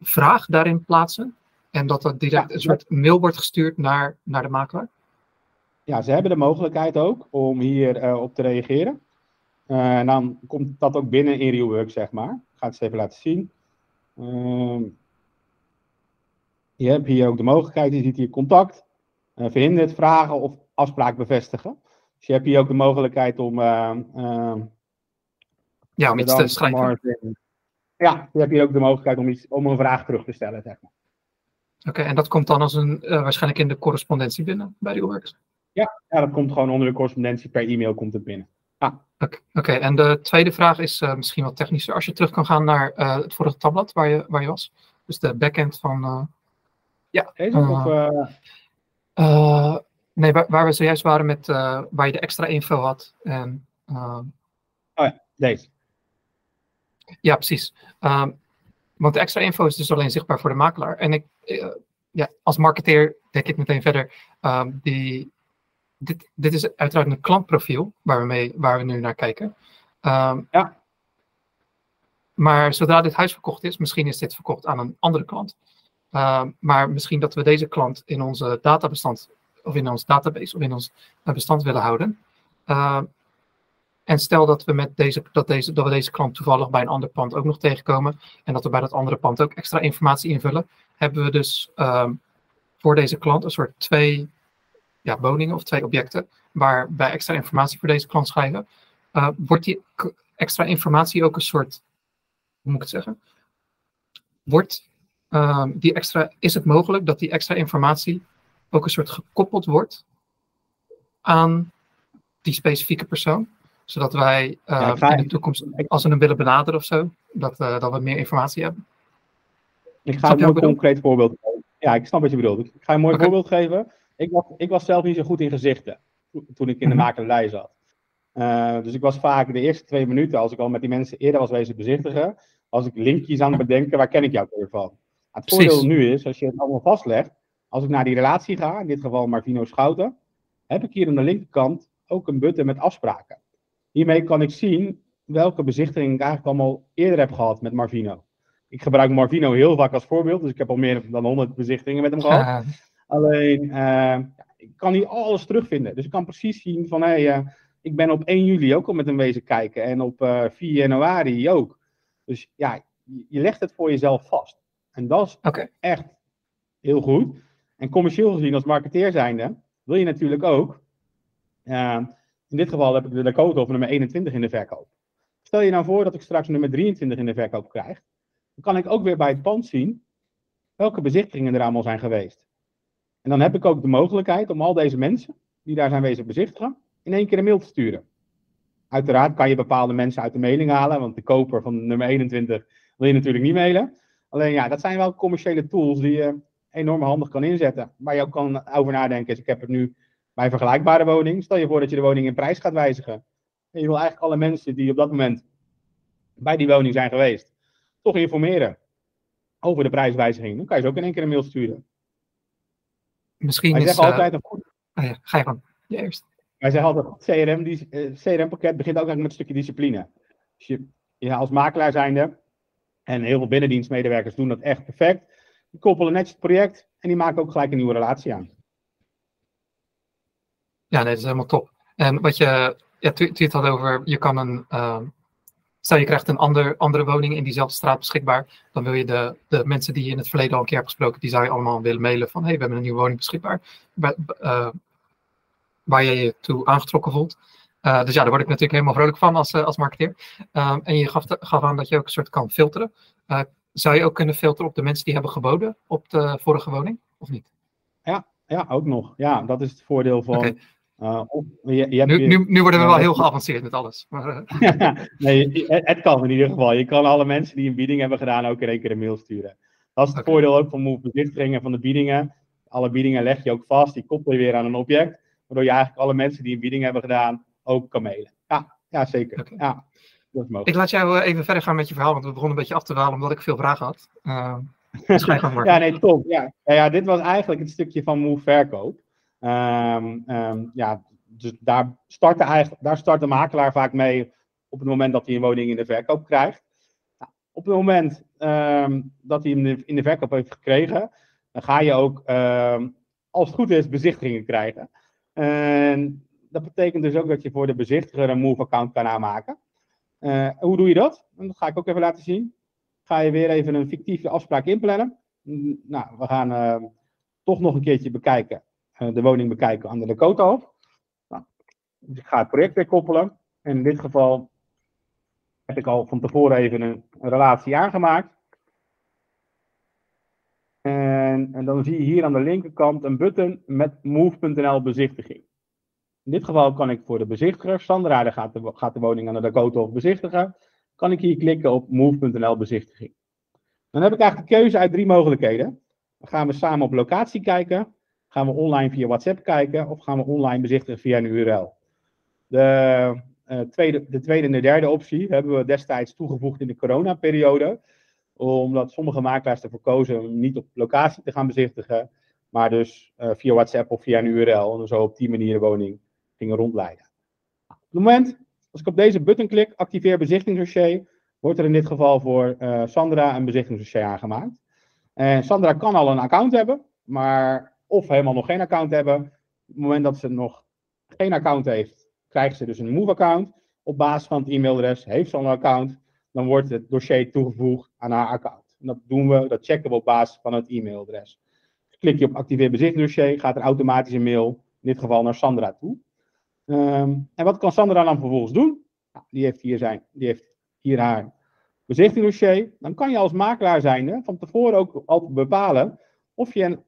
vraag daarin plaatsen? En dat dat direct een soort mail wordt gestuurd naar, naar de makelaar? Ja, ze hebben de mogelijkheid ook om hier uh, op te reageren. En dan komt dat ook binnen in RealWork, zeg maar. Ik ga het eens even laten zien. Uh, je hebt hier ook de mogelijkheid, je ziet hier contact, uh, verhinderd, vragen of afspraak bevestigen. Dus je hebt hier ook de mogelijkheid om... ja, om iets te schrijven. Ja, je hebt hier ook de mogelijkheid om, iets, om een vraag terug te stellen, zeg maar. Oké, en dat komt dan als een, uh, waarschijnlijk in de correspondentie binnen bij RealWorks? Ja, ja, dat komt gewoon onder de correspondentie per e-mail komt het binnen. Oké, okay, en de tweede vraag is uh, misschien wat technischer. Als je terug kan gaan naar uh, het vorige tabblad waar je, waar je was. Dus de backend van... ja. Deze of... nee, waar, waar, we zojuist waren met waar je de extra info had. En, oh ja, deze. Ja, precies. Um, want de extra info is dus alleen zichtbaar voor de makelaar. En ik, ja, als marketeer denk ik meteen verder. Um, die, dit, dit is uiteraard een klantprofiel waar we, mee, waar we nu naar kijken. Um, ja. Maar zodra dit huis verkocht is, misschien is dit verkocht aan een andere klant. Um, maar misschien dat we deze klant in onze databestand, of in ons database, of in ons bestand willen houden. En stel dat we, met deze, dat, deze, dat we deze klant toevallig bij een ander pand ook nog tegenkomen. En dat we bij dat andere pand ook extra informatie invullen. Hebben we dus um, voor deze klant een soort twee ja, woningen of twee objecten. Waar wij extra informatie voor deze klant schrijven. Uh, wordt die extra informatie ook een soort. Hoe moet ik het zeggen? Wordt um, die extra. Is het mogelijk dat die extra informatie ook een soort gekoppeld wordt aan die specifieke persoon? Zodat wij uh, in de toekomst, als we hem willen benaderen of zo, dat, uh, dat we meer informatie hebben. Ik ga een concreet voorbeeld geven. Ja, ik snap wat je bedoelt. Ik ga een mooi okay. voorbeeld geven. Ik was, ik was zelf niet zo goed in gezichten toen ik in de -hmm. makelarij zat. Uh, dus ik was vaak de eerste twee minuten, als ik al met die mensen eerder was wezen bezichtigen, als ik linkjes aan het bedenken, waar ken ik jou weer van? Het Precies. voordeel nu is, als je het allemaal vastlegt, als ik naar die relatie ga, in dit geval Marvino Schouten, heb ik hier aan de linkerkant ook een button met afspraken. Hiermee kan ik zien welke bezichtiging ik eigenlijk allemaal eerder heb gehad met Marvino. Ik gebruik Marvino heel vaak als voorbeeld, dus ik heb al meer dan 100 bezichtigingen met hem gehad. Ja. Alleen, uh, ik kan hier alles terugvinden. Dus ik kan precies zien van, hé, hey, uh, ik ben op 1 juli ook al met hem wezen kijken en op uh, 4 januari ook. Dus ja, je legt het voor jezelf vast. En dat is okay. echt heel goed. En commercieel gezien als marketeer zijnde, wil je natuurlijk ook in dit geval heb ik de Dakota of nummer 21 in de verkoop. Stel je nou voor dat ik straks nummer 23 in de verkoop krijg. Dan kan ik ook weer bij het pand zien welke bezichtigingen er allemaal zijn geweest. En dan heb ik ook de mogelijkheid om al deze mensen die daar zijn wezen bezichtigen, in één keer een mail te sturen. Uiteraard kan je bepaalde mensen uit de mailing halen, want de koper van nummer 21 wil je natuurlijk niet mailen. Alleen ja, dat zijn wel commerciële tools die je enorm handig kan inzetten. Waar je ook kan over nadenken. ik heb het nu bij een vergelijkbare woning, stel je voor dat je de woning in prijs gaat wijzigen. En je wil eigenlijk alle mensen die op dat moment bij die woning zijn geweest, toch informeren over de prijswijziging. Dan kan je ze ook in één keer een mail sturen. Misschien Wij zeggen uh, altijd een goed... Ah ja, ga je van. Eerst. Wij zeggen altijd, CRM, die, uh, CRM-pakket begint ook eigenlijk met een stukje discipline. Dus je, als makelaar zijnde, en heel veel binnendienstmedewerkers doen dat echt perfect, die koppelen netjes het project en die maken ook gelijk een nieuwe relatie aan. Ja, nee, dat is helemaal top. En wat je, ja, het had over, je kan een, uh, stel je krijgt een ander, andere woning in diezelfde straat beschikbaar, dan wil je de, de mensen die je in het verleden al een keer hebt gesproken, die zou je allemaal willen mailen van, hey, we hebben een nieuwe woning beschikbaar, bij, uh, waar je je toe aangetrokken voelt. Uh, dus ja, daar word ik natuurlijk helemaal vrolijk van als, als marketeer. Um, en je gaf, gaf aan dat je ook een soort kan filteren. zou je ook kunnen filteren op de mensen die hebben geboden op de vorige woning, of niet? Ja, ja ook nog. Ja, dat is het voordeel van... Okay. Uh, je, je nu, nu, nu, worden we wel heel geavanceerd met alles. Maar, nee, het, kan in ieder geval. Je kan alle mensen die een bieding hebben gedaan ook in één keer een mail sturen. Dat is het voordeel ook van Move bezichtigingen van de biedingen. Alle biedingen leg je ook vast, die koppel je weer aan een object. Waardoor je eigenlijk alle mensen die een bieding hebben gedaan ook kan mailen. Ja, ja zeker. Ja, dat is mogelijk. Ik laat jou even verder gaan met je verhaal, want we begonnen een beetje af te dwalen omdat ik veel vragen had. Uh, ja, nee, top. Ja. Ja, ja, dit was eigenlijk het stukje van Move verkoop. Ehm, ja, dus daar start, de daar start de makelaar vaak mee op het moment dat hij een woning in de verkoop krijgt. Nou, op het moment ehm, dat hij hem in de verkoop heeft gekregen, dan ga je ook, als het goed is, bezichtigingen krijgen. En dat betekent dus ook dat je voor de bezichtiger een Move-account kan aanmaken. Uh, hoe doe je dat? Dat ga ik ook even laten zien. Ga je weer even een fictieve afspraak inplannen. Nou, we gaan toch nog een keertje bekijken eh, de woning bekijken aan de Dakota Nou, dus ik ga het project weer koppelen. En in dit geval heb ik al van tevoren even een, relatie aangemaakt. En, en, dan zie je hier aan de linkerkant een button met move.nl bezichtiging. In dit geval kan ik voor de bezichtiger, Sandra gaat de, gaat de woning aan de Dakota bezichtigen, kan ik hier klikken op move.nl bezichtiging. Dan heb ik eigenlijk de keuze uit drie mogelijkheden. Dan gaan we samen op locatie kijken. Gaan we online via WhatsApp kijken of gaan we online bezichtigen via een URL? De, uh, tweede, de tweede en de derde optie hebben we destijds toegevoegd in de coronaperiode. Omdat sommige makelaars ervoor kozen om niet op locatie te gaan bezichtigen. Maar dus uh, via WhatsApp of via een URL. En zo op die manier de woning gingen rondleiden. Op het moment, als ik op deze button klik, activeer bezichtigingsdossier, wordt er in dit geval voor uh, Sandra een bezichtigingsdossier aangemaakt. En Sandra kan al een account hebben, maar of helemaal nog geen account hebben. Op het moment dat ze nog geen account heeft, krijgt ze dus een Move-account. Op basis van het e-mailadres heeft ze al een account. Dan wordt het dossier toegevoegd aan haar account. En dat doen we, dat checken we op basis van het e-mailadres. Klik je op activeer bezichtingsdossier, gaat er automatisch een mail, in dit geval naar Sandra toe. Ehm, en wat kan Sandra dan vervolgens doen? Nou, die, heeft hier zijn, die heeft hier haar bezichtingsdossier. Dan kan je als makelaar zijnde van tevoren ook altijd bepalen of je een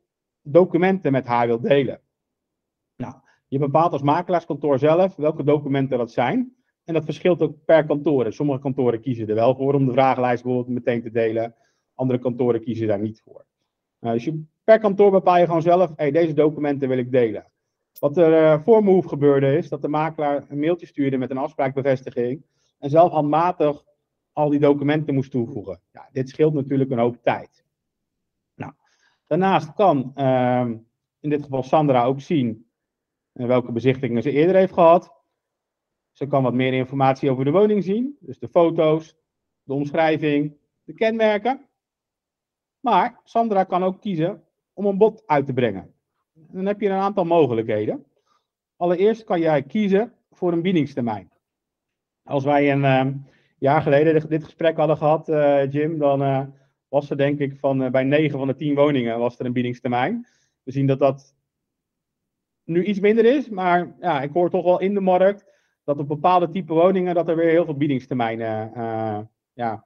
documenten met haar wilt delen. Nou, je bepaalt als makelaarskantoor zelf welke documenten dat zijn. En dat verschilt ook per kantoor. Sommige kantoren kiezen er wel voor om de vragenlijst bijvoorbeeld meteen te delen. Andere kantoren kiezen daar niet voor. Nou, dus je, per kantoor bepaal je gewoon zelf, hey, deze documenten wil ik delen. Wat er uh, voor Move gebeurde is dat de makelaar een mailtje stuurde met een afspraakbevestiging. En zelf handmatig al die documenten moest toevoegen. Ja, dit scheelt natuurlijk een hoop tijd. Daarnaast kan ehm, in dit geval Sandra ook zien uh, welke bezichtigingen ze eerder heeft gehad. Ze kan wat meer informatie over de woning zien, dus de foto's, de omschrijving, de kenmerken. Maar Sandra kan ook kiezen om een bod uit te brengen. Dan heb je een aantal mogelijkheden. Allereerst kan jij kiezen voor een biedingstermijn. Als wij een uh, jaar geleden dit gesprek hadden gehad, uh, Jim, dan uh, was er denk ik van uh, bij 9 van de 10 woningen was er een biedingstermijn. We zien dat dat nu iets minder is, maar ja, ik hoor toch wel in de markt dat op bepaalde type woningen dat er weer heel veel biedingstermijnen uh, ja,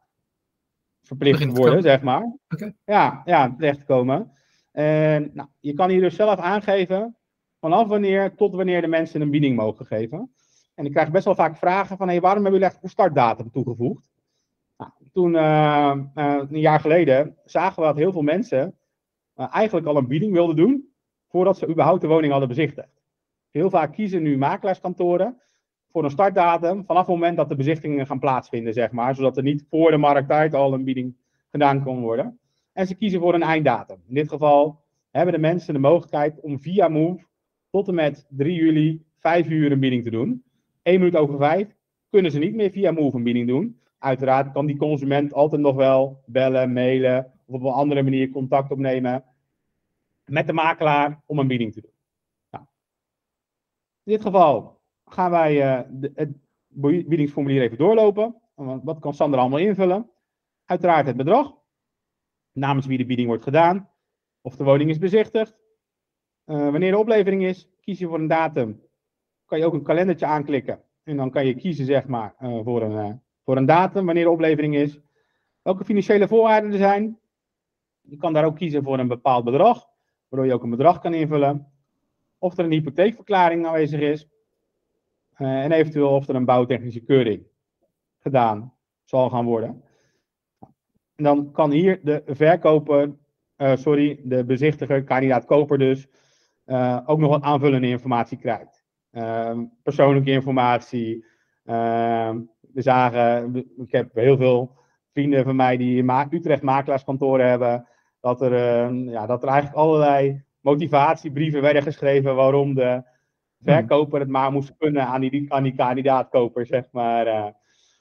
verplicht worden, zeg maar. Okay. Ja, ja, terechtkomen. En nou, je kan hier dus zelf aangeven vanaf wanneer tot wanneer de mensen een bieding mogen geven. En ik krijg best wel vaak vragen van, hey, waarom hebben jullie echt een startdatum toegevoegd? Toen, uh, uh, een jaar geleden, zagen we dat heel veel mensen uh, eigenlijk al een bieding wilden doen voordat ze überhaupt de woning hadden bezichtigd. Heel vaak kiezen nu makelaarskantoren voor een startdatum vanaf het moment dat de bezichtigingen gaan plaatsvinden, zeg maar, zodat er niet voor de markttijd al een bieding gedaan kon worden. En ze kiezen voor een einddatum. In dit geval hebben de mensen de mogelijkheid om via Move tot en met 3 juli 5 uur een bieding te doen. 1 minuut over 5 kunnen ze niet meer via Move een bieding doen. Uiteraard kan die consument altijd nog wel bellen, mailen of op een andere manier contact opnemen met de makelaar om een bieding te doen. Nou, in dit geval gaan wij de, het biedingsformulier even doorlopen. Wat kan Sander allemaal invullen? Uiteraard het bedrag, namens wie de bieding wordt gedaan, of de woning is bezichtigd. Uh, wanneer de oplevering is, kies je voor een datum. Kan je ook een kalendertje aanklikken en dan kan je kiezen zeg maar uh, voor een voor een datum, wanneer de oplevering is. Welke financiële voorwaarden er zijn. Je kan daar ook kiezen voor een bepaald bedrag, waardoor je ook een bedrag kan invullen. of er een hypotheekverklaring aanwezig is eh, en eventueel of er een bouwtechnische keuring gedaan zal gaan worden. En dan kan hier de verkoper, uh, sorry, de bezichtiger, kandidaat koper dus, uh, ook nog wat aanvullende informatie krijgt. Uh, persoonlijke informatie. Ehm, we zagen, ik heb heel veel vrienden van mij die Utrecht makelaarskantoren hebben, dat er, ehm, ja, dat er eigenlijk allerlei motivatiebrieven werden geschreven waarom de verkoper het maar moest kunnen aan die, aan die kandidaatkoper, zeg maar.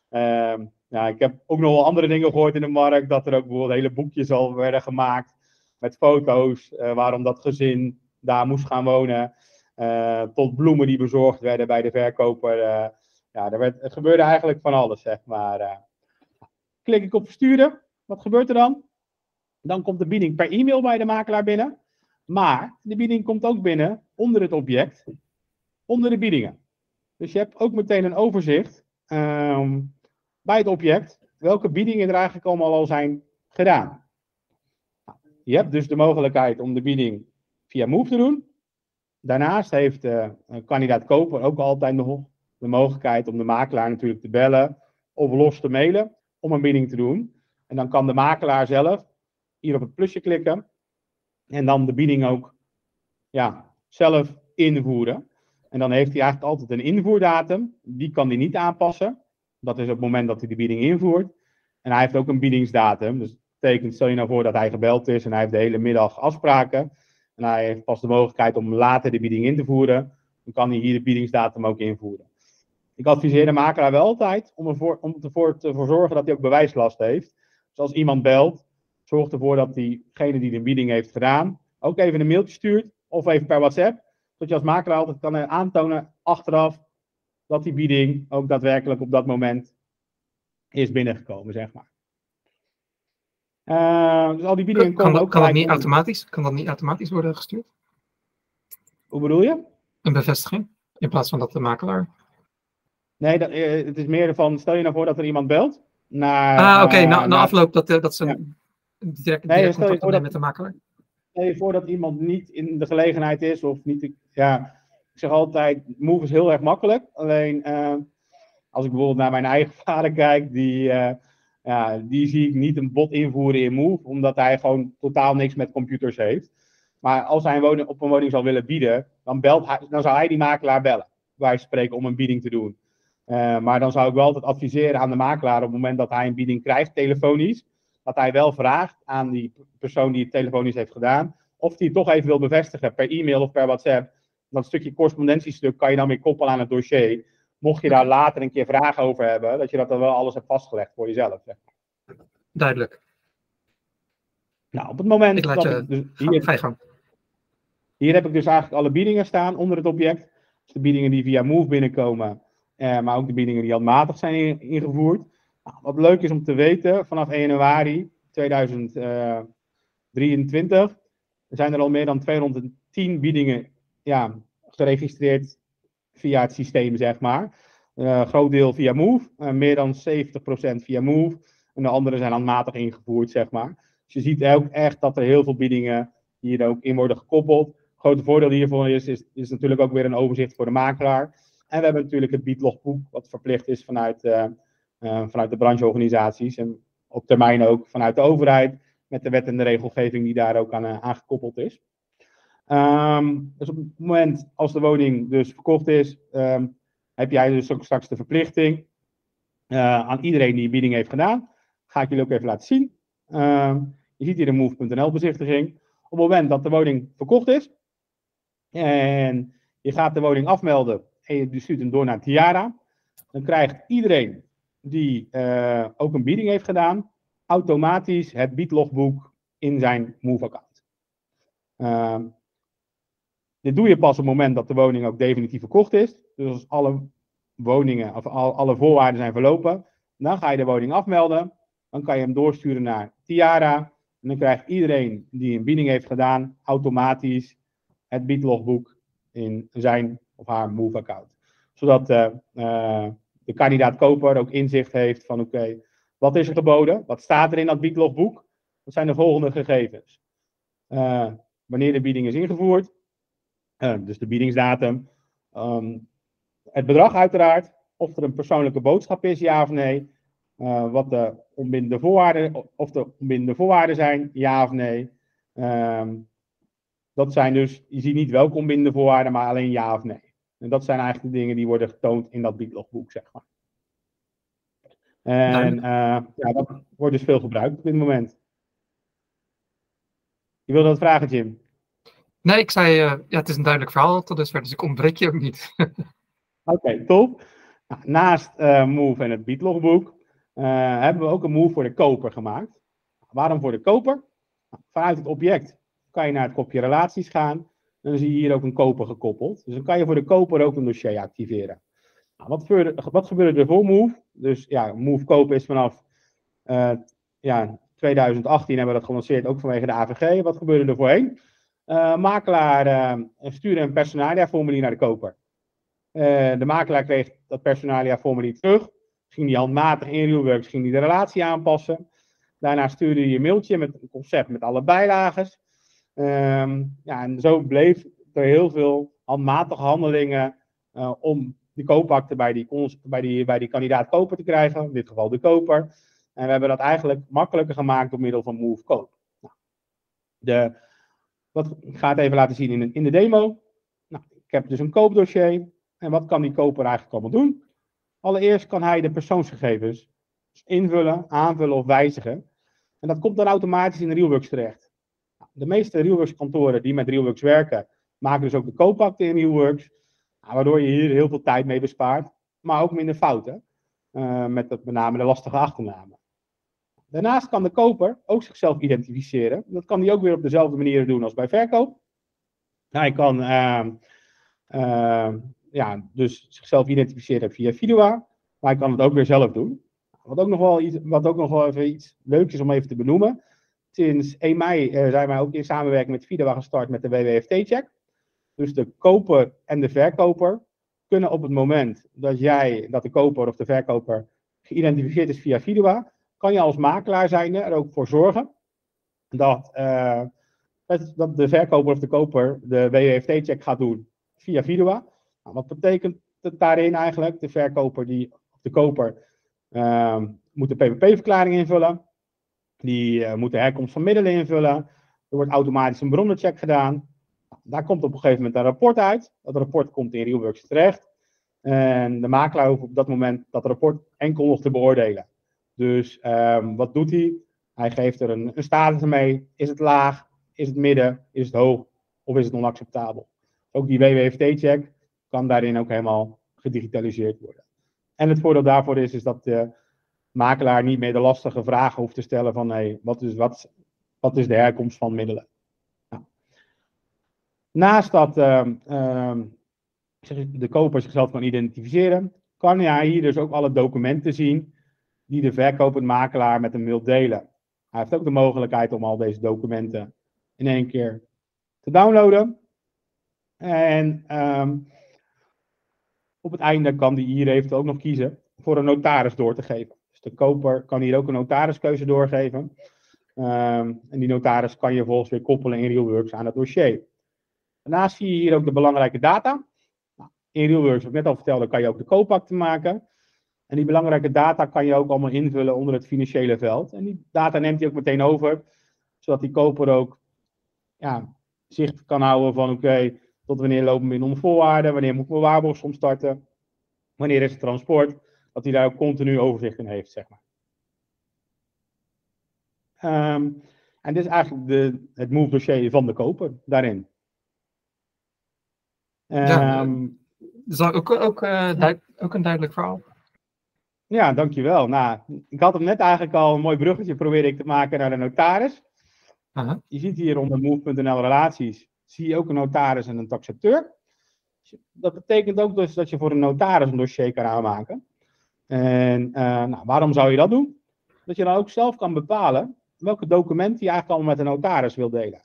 Uh, ja, ik heb ook nog wel andere dingen gehoord in de markt, dat er ook bijvoorbeeld hele boekjes al werden gemaakt met foto's uh, waarom dat gezin daar moest gaan wonen. Uh, tot bloemen die bezorgd werden bij de verkoper. Ja, er, werd, er gebeurde eigenlijk van alles, zeg maar. klik ik op versturen, wat gebeurt er dan? Dan komt de bieding per e-mail bij de makelaar binnen. Maar de bieding komt ook binnen onder het object, onder de biedingen. Dus je hebt ook meteen een overzicht um, bij het object welke biedingen er eigenlijk allemaal al zijn gedaan. Je hebt dus de mogelijkheid om de bieding via Move te doen. Daarnaast heeft de kandidaat koper ook altijd nog de mogelijkheid om de makelaar natuurlijk te bellen of los te mailen om een bieding te doen. En dan kan de makelaar zelf hier op het plusje klikken en dan de bieding ook ja, zelf invoeren. En dan heeft hij eigenlijk altijd een invoerdatum. Die kan hij niet aanpassen. Dat is op het moment dat hij de bieding invoert. En hij heeft ook een biedingsdatum. Dus dat betekent, stel je nou voor dat hij gebeld is en hij heeft de hele middag afspraken. En hij heeft pas de mogelijkheid om later de bieding in te voeren. Dan kan hij hier de biedingsdatum ook invoeren. Ik adviseer de makelaar wel altijd om ervoor, om ervoor te zorgen dat hij ook bewijslast heeft. Dus als iemand belt, zorg ervoor dat diegene die de bieding heeft gedaan, ook even een mailtje stuurt. Of even per WhatsApp. Zodat je als makelaar altijd kan aantonen achteraf dat die bieding ook daadwerkelijk op dat moment is binnengekomen, zeg maar. Uh, dus al die biedingen kan, ook kan dat niet automatisch? Kan dat niet automatisch worden gestuurd? Hoe bedoel je? Een bevestiging, in plaats van dat de makelaar. Nee, dat, uh, het is meer van, stel je nou voor dat er iemand belt. Naar, ah, oké, okay. na, na, afloop dat, dat ze ja. direct, direct nee, contact opnemen met de makelaar. Stel je voor dat iemand niet in de gelegenheid is, of niet, ja, ik zeg altijd, move is heel erg makkelijk. Alleen uh, als ik bijvoorbeeld naar mijn eigen vader kijk, die, uh, ja, die zie ik niet een bot invoeren in move, omdat hij gewoon totaal niks met computers heeft. Maar als hij een woning, op een woning zal willen bieden, dan, belt hij, dan zou hij die makelaar bellen. Wij spreken om een bieding te doen. Uh, maar dan zou ik wel altijd adviseren aan de makelaar op het moment dat hij een bieding krijgt, telefonisch, dat hij wel vraagt aan die persoon die het telefonisch heeft gedaan, of hij het toch even wil bevestigen per e-mail of per WhatsApp, dat stukje correspondentiestuk kan je dan weer koppelen aan het dossier. Mocht je daar later een keer vragen over hebben, dat je dat dan wel alles hebt vastgelegd voor jezelf. Zeg. Duidelijk. Nou, op het moment ik laat je, dus hier, gang. hier heb ik dus eigenlijk alle biedingen staan onder het object. Dus de biedingen die via Move binnenkomen, eh, maar ook de biedingen die handmatig zijn ingevoerd. Nou, wat leuk is om te weten, vanaf 1 januari 2023 eh, zijn er al meer dan 210 biedingen ja, geregistreerd via het systeem, zeg maar. Uh, groot deel via Move, meer dan 70% via Move. En de andere zijn handmatig ingevoerd, zeg maar. Dus je ziet ook echt dat er heel veel biedingen hier ook in worden gekoppeld. Het grote voordeel hiervan is, is, is natuurlijk ook weer een overzicht voor de makelaar. En we hebben natuurlijk het biedlogboek, wat verplicht is vanuit, uh, vanuit de brancheorganisaties. En op termijn ook vanuit de overheid, met de wet en de regelgeving die daar ook aan, aan gekoppeld is. Um, dus op het moment als de woning dus verkocht is, um, heb jij dus ook straks de verplichting aan iedereen die een bieding heeft gedaan. Ga ik jullie ook even laten zien. Um, je ziet hier de move.nl bezichtiging. Op het moment dat de woning verkocht is en je gaat de woning afmelden en je stuurt hem door naar Tiara, dan krijgt iedereen die uh, ook een bieding heeft gedaan, automatisch het biedlogboek in zijn Move-account. Um, dit doe je pas op het moment dat de woning ook definitief verkocht is. Dus als alle woningen of al, alle voorwaarden zijn verlopen, dan ga je de woning afmelden. Dan kan je hem doorsturen naar Tiara. En dan krijgt iedereen die een bieding heeft gedaan automatisch het biedlogboek in zijn of haar Move-account. Zodat uh, uh, de kandidaat-koper ook inzicht heeft van oké, wat is er geboden? Wat staat er in dat biedlogboek? Dat zijn de volgende gegevens. Uh, wanneer de bieding is ingevoerd, dus de biedingsdatum. Ehm, het bedrag uiteraard. Of er een persoonlijke boodschap is, ja of nee. wat de onbindende voorwaarden, of de onbindende voorwaarden zijn, ja of nee. Ehm, dat zijn dus, je ziet niet welke onbindende voorwaarden, maar alleen ja of nee. En dat zijn eigenlijk de dingen die worden getoond in dat biedlogboek, zeg maar. En uh, ja, dat wordt dus veel gebruikt op dit moment. Je wilde wat vragen, Jim? Nee, ik zei, uh, ja, het is een duidelijk verhaal tot dusver, dus ik ontbreek je ook niet. Oké, top. Nou, naast uh, Move en het biedlogboek hebben we ook een Move voor de koper gemaakt. Waarom voor de koper? Nou, vanuit het object kan je naar het kopje relaties gaan. Dan zie je hier ook een koper gekoppeld. Dus dan kan je voor de koper ook een dossier activeren. Nou, wat, gebeurde, wat gebeurde er voor Move? Dus ja, Move kopen is vanaf uh, ja, 2018 hebben we dat gelanceerd, ook vanwege de AVG. Wat gebeurde er voorheen? Uh, makelaar uh, stuurde een personalia-formulier naar de koper. de makelaar kreeg dat personalia-formulier terug. Ging die handmatig in RealWorks ging die de relatie aanpassen. Daarna stuurde je een mailtje met een concept met alle bijlagen. Um, ja, en zo bleef er heel veel handmatige handelingen uh, om die koopakte bij die, bij, die, bij die kandidaat koper te krijgen, in dit geval de koper. En we hebben dat eigenlijk makkelijker gemaakt door middel van Move Koop. Nou, de, wat, ik ga het even laten zien in, in de demo. Nou, ik heb dus een koopdossier. En wat kan die koper eigenlijk allemaal doen? Allereerst kan hij de persoonsgegevens invullen, aanvullen of wijzigen. En dat komt dan automatisch in RealWorks terecht. De meeste RealWorks kantoren die met RealWorks werken, maken dus ook de koopakte in RealWorks. Waardoor je hier heel veel tijd mee bespaart, maar ook minder fouten. Uh, met met name de lastige achternamen. Daarnaast kan de koper ook zichzelf identificeren. Dat kan hij ook weer op dezelfde manier doen als bij verkoop. Hij kan uh, uh, ja, dus zichzelf identificeren via Vidua, maar hij kan het ook weer zelf doen. Wat ook nog wel, iets, wat ook nog wel even iets leuks is om even te benoemen. Sinds 1 mei uh, zijn wij ook in samenwerking met Vidua gestart met de WWFT-check. Dus de koper en de verkoper kunnen op het moment dat jij, dat de koper of de verkoper geïdentificeerd is via Vidua, kan je als makelaar zijn er ook voor zorgen dat, uh, dat de verkoper of de koper de WWFT-check gaat doen via Vidua. Nou, wat betekent het daarin eigenlijk? De verkoper die, of de koper uh, moet de PVP-verklaring invullen. Die uh, moet de herkomst van middelen invullen. Er wordt automatisch een bronnencheck gedaan. Daar komt op een gegeven moment een rapport uit. Dat rapport komt in RealWorks terecht. En de makelaar hoeft op dat moment dat rapport enkel nog te beoordelen. Dus um, wat doet hij? Hij geeft er een, een status mee. Is het laag? Is het midden? Is het hoog? Of is het onacceptabel? Ook die WWFT-check kan daarin ook helemaal gedigitaliseerd worden. En het voordeel daarvoor is, is dat de makelaar niet meer de lastige vragen hoeft te stellen van hey, wat, is, wat, wat is de herkomst van middelen? Naast dat uh, uh, de koper zichzelf kan identificeren, kan hij hier dus ook alle documenten zien die de verkopend makelaar met hem wil delen. Hij heeft ook de mogelijkheid om al deze documenten in één keer te downloaden. En um, op het einde kan die hier eventueel ook nog kiezen voor een notaris door te geven. Dus de koper kan hier ook een notariskeuze doorgeven. Um, en die notaris kan je vervolgens weer koppelen in RealWorks aan het dossier. Daarnaast zie je hier ook de belangrijke data. Nou, in RealWorks, wat ik net al vertelde, kan je ook de koopakte maken. En die belangrijke data kan je ook allemaal invullen onder het financiële veld. En die data neemt hij ook meteen over, zodat die koper ook ja, zicht kan houden van oké, tot wanneer lopen we in onder voorwaarden, wanneer moet ik mijn waarborgsom starten, wanneer is het transport, dat hij daar ook continu overzicht in heeft, zeg maar. Um, en dit is eigenlijk de, het move dossier van de koper daarin. Ja, um, dat is ook, ook, uh, ook een duidelijk verhaal. Ja, dankjewel. Nou, ik had hem net eigenlijk al een mooi bruggetje probeerde ik te maken naar de notaris. Je ziet hier onder move.nl relaties, zie je ook een notaris en een taxateur. Dat betekent ook dus dat je voor een notaris een dossier kan aanmaken. En uh, nou, waarom zou je dat doen? Dat je dan ook zelf kan bepalen welke documenten je eigenlijk allemaal met een notaris wil delen.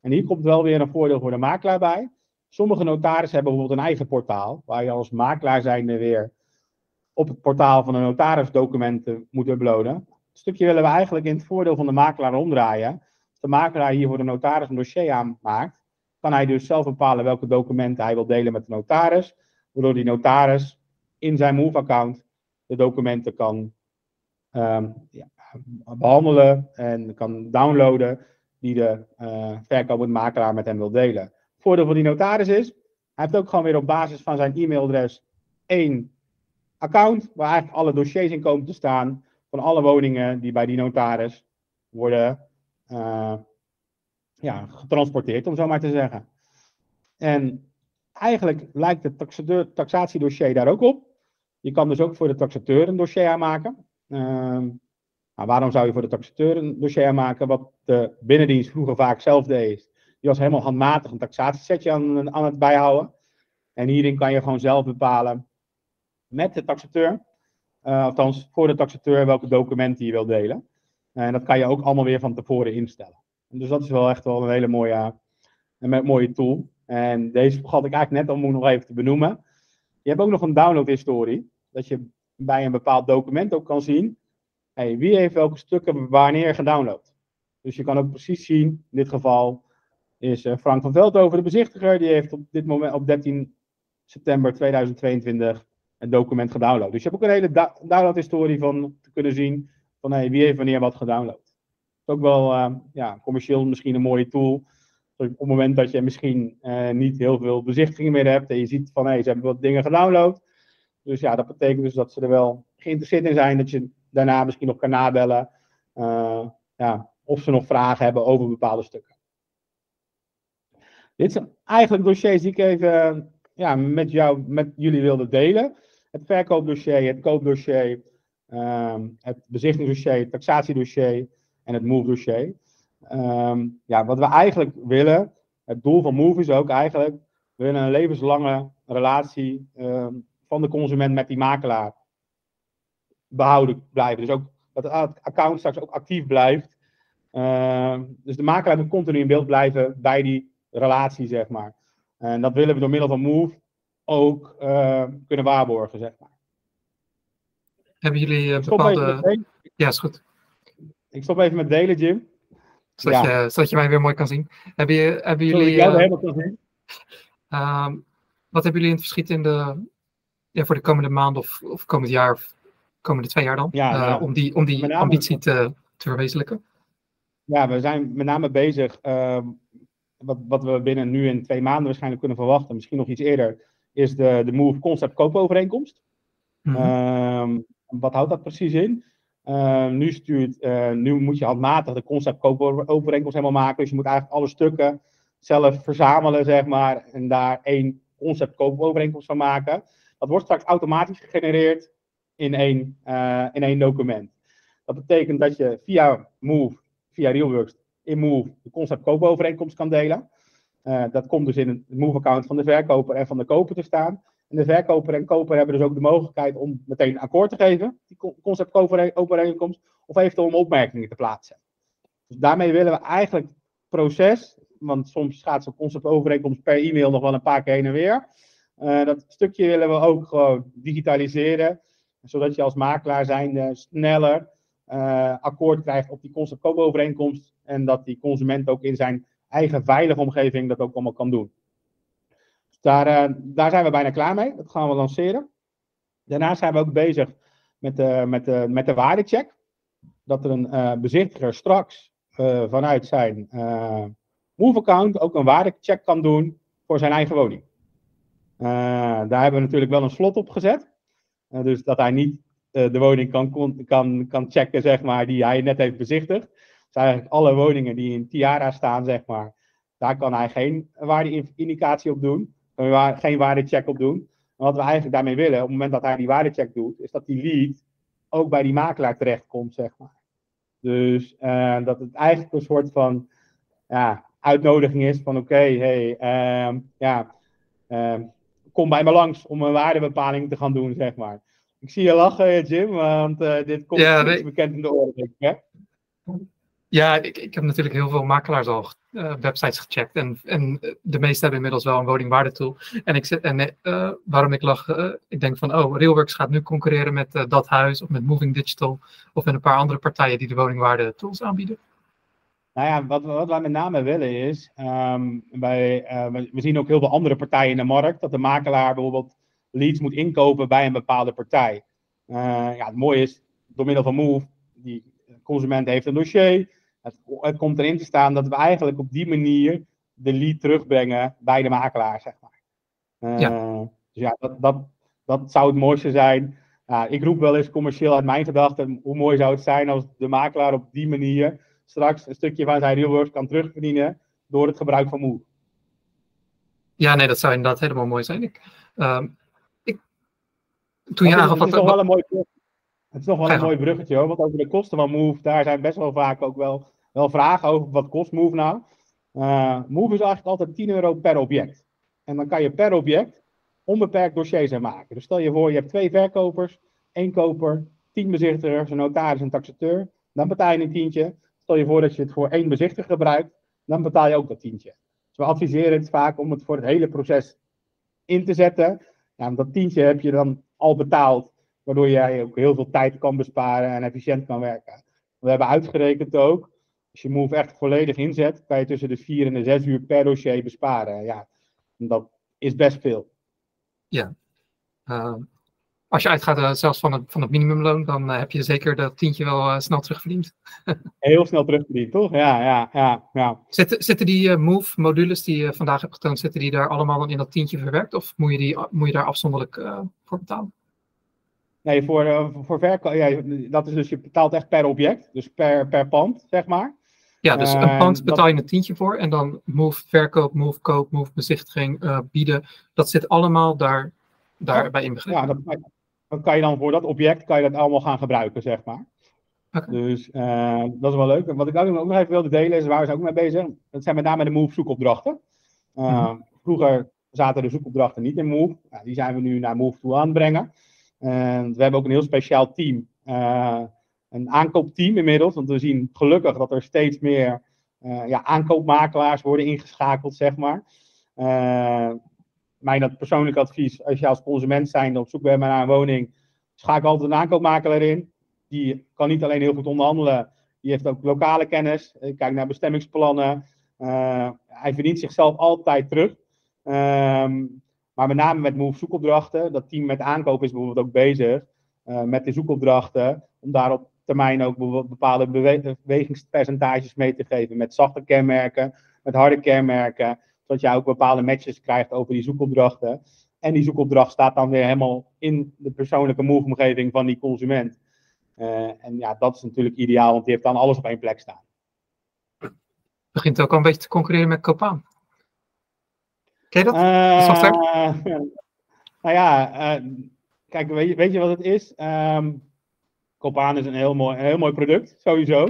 En hier komt wel weer een voordeel voor de makelaar bij. Sommige notarissen hebben bijvoorbeeld een eigen portaal, waar je als makelaar zijnde weer op het portaal van de notaris documenten moet uploaden. Een stukje willen we eigenlijk in het voordeel van de makelaar omdraaien. Als de makelaar hier voor de notaris een dossier aanmaakt, kan hij dus zelf bepalen welke documenten hij wil delen met de notaris. Waardoor die notaris in zijn Move-account de documenten kan ehm, ja, behandelen en kan downloaden die de uh, verkopend makelaar met hem wil delen. Voordeel van die notaris is, hij heeft ook gewoon weer op basis van zijn e-mailadres één account waar eigenlijk alle dossiers in komen te staan van alle woningen die bij die notaris worden uh, ja, getransporteerd, om zo maar te zeggen. En eigenlijk lijkt het taxatiedossier daar ook op. Je kan dus ook voor de taxateur een dossier aanmaken. Uh, nou, waarom zou je voor de taxateur een dossier aanmaken? Wat de binnendienst vroeger vaak zelf deed. Die was helemaal handmatig een taxatiesetje aan, aan het bijhouden. En hierin kan je gewoon zelf bepalen met de taxateur, uh, althans voor de taxateur, welke documenten je wil delen. En dat kan je ook allemaal weer van tevoren instellen. Dus dat is wel echt wel een hele mooie, een mooie tool. En deze had ik eigenlijk net al nog even te benoemen. Je hebt ook nog een download-historie. Dat je bij een bepaald document ook kan zien. Wie heeft welke stukken wanneer gedownload. Dus je kan ook precies zien, in dit geval is eh, Frank van Veldhoven de bezichtiger. Die heeft op dit moment op 13 september 2022 een document gedownload. Dus je hebt ook een hele download-historie van te kunnen zien van hey, wie heeft wanneer wat gedownload is ook wel uh, ja, commercieel misschien een mooie tool. op het moment dat je misschien uh, niet heel veel bezichtigingen meer hebt en je ziet van hey, ze hebben wat dingen gedownload. Dus ja, dat betekent dus dat ze er wel geïnteresseerd in zijn, dat je daarna misschien nog kan nabellen. Uh, ja, of ze nog vragen hebben over bepaalde stukken. Dit zijn eigenlijk dossiers die ik even ja, met, jou, met jullie wilde delen. Het verkoopdossier, het koopdossier, ehm, het bezichtigingsdossier, het taxatiedossier en het Move dossier. Ehm, ja, wat we eigenlijk willen, het doel van Move is ook eigenlijk, we willen een levenslange relatie ehm, van de consument met die makelaar behouden blijven. Dus ook dat het account straks ook actief blijft. Ehm, dus de makelaar moet continu in beeld blijven bij die relatie, zeg maar. En dat willen we door middel van Move ook kunnen waarborgen, zeg maar. Hebben jullie uh, bepaalde... Ja, is goed. Ik stop even met delen, Jim. Zodat, je, zodat je mij weer mooi kan zien. Hebben, je, hebben jullie. Sorry, helemaal kan zien. Wat hebben jullie in het verschiet in de, ja, voor de komende maand of, of komend jaar, of komende twee jaar dan? Ja, nou, om die, om die name, ambitie te, te verwezenlijken? Ja, we zijn met name bezig. Ehm, wat, wat we binnen nu in twee maanden waarschijnlijk kunnen verwachten, misschien nog iets eerder, is de, de Move Concept Koopovereenkomst. Mm -hmm. wat houdt dat precies in? Uh, nu, stuurt, uh, nu moet je handmatig de conceptkoopovereenkomst helemaal maken. Dus je moet eigenlijk alle stukken zelf verzamelen, zeg maar. En daar één conceptkoopovereenkomst van maken. Dat wordt straks automatisch gegenereerd in één, uh, in één document. Dat betekent dat je via Move, via Realworks, in Move de conceptkoopovereenkomst kan delen. dat komt dus in het Move-account van de verkoper en van de koper te staan. En de verkoper en koper hebben dus ook de mogelijkheid om meteen akkoord te geven, die conceptovereenkomst, of eventueel om opmerkingen te plaatsen. Dus daarmee willen we eigenlijk proces, want soms gaat zo'n conceptovereenkomst per e-mail nog wel een paar keer heen en weer. Uh, dat stukje willen we ook gewoon digitaliseren, zodat je als makelaar zijnde sneller uh, akkoord krijgt op die conceptoovereenkomst en dat die consument ook in zijn eigen veilige omgeving dat ook allemaal kan doen. Daar, uh, daar zijn we bijna klaar mee. Dat gaan we lanceren. Daarnaast zijn we ook bezig met de, met de, met de waardecheck. Dat er een uh, straks vanuit zijn Move-account ook een waardecheck kan doen voor zijn eigen woning. Daar hebben we natuurlijk wel een slot op gezet. dus dat hij niet de woning kan, kan, kan checken, zeg maar, die hij net heeft bezichtigd. Dus eigenlijk alle woningen die in Tiara staan, zeg maar, daar kan hij geen waardeindicatie op doen geen waardecheck op doen. En wat we eigenlijk daarmee willen, op het moment dat hij die waardecheck doet, is dat die lead ook bij die makelaar terechtkomt, zeg maar. Dus dat het eigenlijk een soort van ja, uitnodiging is van oké, hey, uh, ja, uh, kom bij me langs om een waardebepaling te gaan doen, zeg maar. Ik zie je lachen, Jim, want eh, dit komt ja, nee. bekend in de oren, denk ik, hè? Ja, ik, ik heb natuurlijk heel veel makelaars al uh, websites gecheckt. En, en de meeste hebben inmiddels wel een woningwaardetool. En, ik, en uh, waarom ik lach, uh, ik denk van, oh, Realworks gaat nu concurreren met Dat Huis of met Moving Digital of met een paar andere partijen die de woningwaardetools aanbieden. Nou ja, wat, wat wij met name willen is, ehm, bij, uh, we zien ook heel veel andere partijen in de markt, dat de makelaar bijvoorbeeld leads moet inkopen bij een bepaalde partij. Uh, ja, het mooie is, door middel van Move, die consument heeft een dossier, het, het, komt erin te staan dat we eigenlijk op die manier de lead terugbrengen bij de makelaar, zeg maar. Uh, ja. Dus ja, dat, dat, dat zou het mooiste zijn. ik roep wel eens commercieel uit mijn gedachten, hoe mooi zou het zijn als de makelaar op die manier straks een stukje van zijn real kan terugverdienen door het gebruik van Move. Ja, nee, dat zou inderdaad helemaal mooi zijn. Ik, ik, toen je aangaf... Het is nog wel een mooi, het is nog wel een mooi bruggetje hoor, want over de kosten van Move, daar zijn best wel vaak ook wel, wel vragen over. Wat kost Move nou? Uh, Move is eigenlijk altijd 10 euro per object. En dan kan je per object onbeperkt dossiers aan maken. Dus stel je voor, je hebt twee verkopers, één koper, tien bezichtigers, een notaris en een taxateur. Dan betaal je een tientje. Stel je voor dat je het voor één bezichtiger gebruikt, dan betaal je ook dat tientje. Dus we adviseren het vaak om het voor het hele proces in te zetten. Ja, dat tientje heb je dan al betaald, waardoor jij ook heel veel tijd kan besparen en efficiënt kan werken. We hebben uitgerekend ook, als je Move echt volledig inzet, kan je tussen de 4 en de 6 uur per dossier besparen. Ja, dat is best veel. Ja. Uh, als je uitgaat uh, zelfs van het, van het minimumloon, dan uh, heb je zeker dat tientje wel uh, snel terugverdiend. Heel snel terugverdiend, toch? Ja, ja, ja. ja. Zitten, zitten die Move-modules die je vandaag hebt getoond, zitten die daar allemaal dan in dat tientje verwerkt? Of moet je, die, moet je daar afzonderlijk voor betalen? Nee, voor, voor verkoop, ja, dat is dus je betaalt echt per object, dus per, per pand, zeg maar. Ja, dus een pand betaal je een tientje voor en dan Move verkoop, Move koop, Move bezichtiging, bieden. Dat zit allemaal daar, daarbij inbegrepen. Ja, dat, dan kan je dan voor dat object kan je dat allemaal gaan gebruiken, zeg maar. Dus uh, dat is wel leuk. Wat ik ook nog even wilde delen is, waar we zijn ook mee bezig, dat zijn met name de Move zoekopdrachten. Uh, mm-hmm. Vroeger zaten de zoekopdrachten niet in Move. Nou, die zijn we nu naar Move toe aan het brengen. En we hebben ook een heel speciaal team. Uh, een aankoopteam inmiddels. Want we zien gelukkig dat er steeds meer ja, aankoopmakelaars worden ingeschakeld, zeg maar mijn persoonlijk advies, als je als consument zijnde op zoek bent naar een woning, schakel altijd een aankoopmakelaar in. Die kan niet alleen heel goed onderhandelen, die heeft ook lokale kennis. Kijk naar bestemmingsplannen. Uh, hij verdient zichzelf altijd terug. Um, maar met name met Move zoekopdrachten. Dat team met aankoop is bijvoorbeeld ook bezig uh, met de zoekopdrachten. Om daar op termijn ook bepaalde bewegingspercentages mee te geven. Met zachte kenmerken, met harde kenmerken dat je ook bepaalde matches krijgt over die zoekopdrachten. En die zoekopdracht staat dan weer helemaal in de persoonlijke move-omgeving van die consument. Uh, en ja, dat is natuurlijk ideaal, want die heeft dan alles op één plek staan. Begint ook al een beetje te concurreren met Copaan. Ken je dat? Uh, nou ja, uh, kijk, weet je, weet je wat het is? Um, Copaan is een heel mooi, een heel mooi product, sowieso.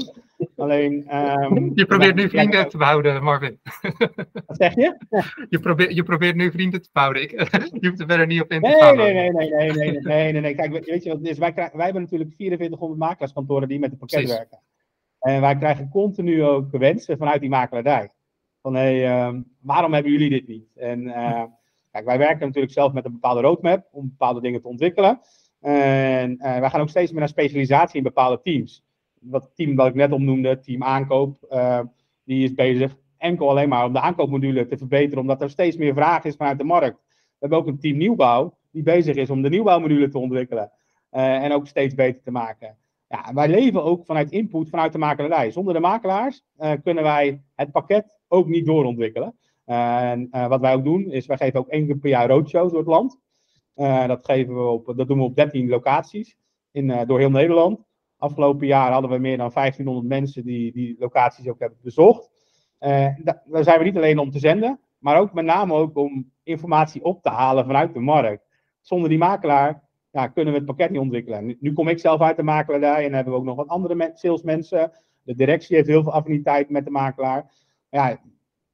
Alleen. Um, je probeert nu vrienden te behouden, Marvin. Wat zeg je? Je probeert, je probeert nu vrienden te behouden. Ik, je hoeft er verder niet op in te nee, gaan. Nee, nee, nee, nee, nee, nee, nee, nee. Kijk, weet je wat het is? Wij, krijgen, wij hebben natuurlijk 4400 makelaarskantoren die met het pakket Precies. werken. En wij krijgen continu ook wensen vanuit die makelaardij. Van hé, hey, um, waarom hebben jullie dit niet? En uh, kijk, wij werken natuurlijk zelf met een bepaalde roadmap om bepaalde dingen te ontwikkelen. En uh, wij gaan ook steeds meer naar specialisatie in bepaalde teams. Dat team dat ik net opnoemde, team aankoop, uh, die is bezig enkel alleen maar om de aankoopmodule te verbeteren, omdat er steeds meer vraag is vanuit de markt. We hebben ook een team nieuwbouw, die bezig is om de nieuwbouwmodule te ontwikkelen. Uh, en ook steeds beter te maken. Ja, wij leven ook vanuit input vanuit de makelaarij. Zonder de makelaars kunnen wij het pakket ook niet doorontwikkelen. en wat wij ook doen, is wij geven ook één keer per jaar roadshows door het land. Uh, dat, geven we op, dat doen we op 13 locaties in, uh, door heel Nederland. Afgelopen jaar hadden we meer dan 1500 mensen die die locaties ook hebben bezocht. Uh, daar zijn we niet alleen om te zenden, maar ook met name ook om informatie op te halen vanuit de markt. Zonder die makelaar ja, kunnen we het pakket niet ontwikkelen. Nu, kom ik zelf uit de makelaarij en hebben we ook nog wat andere salesmensen. De directie heeft heel veel affiniteit met de makelaar. Ja,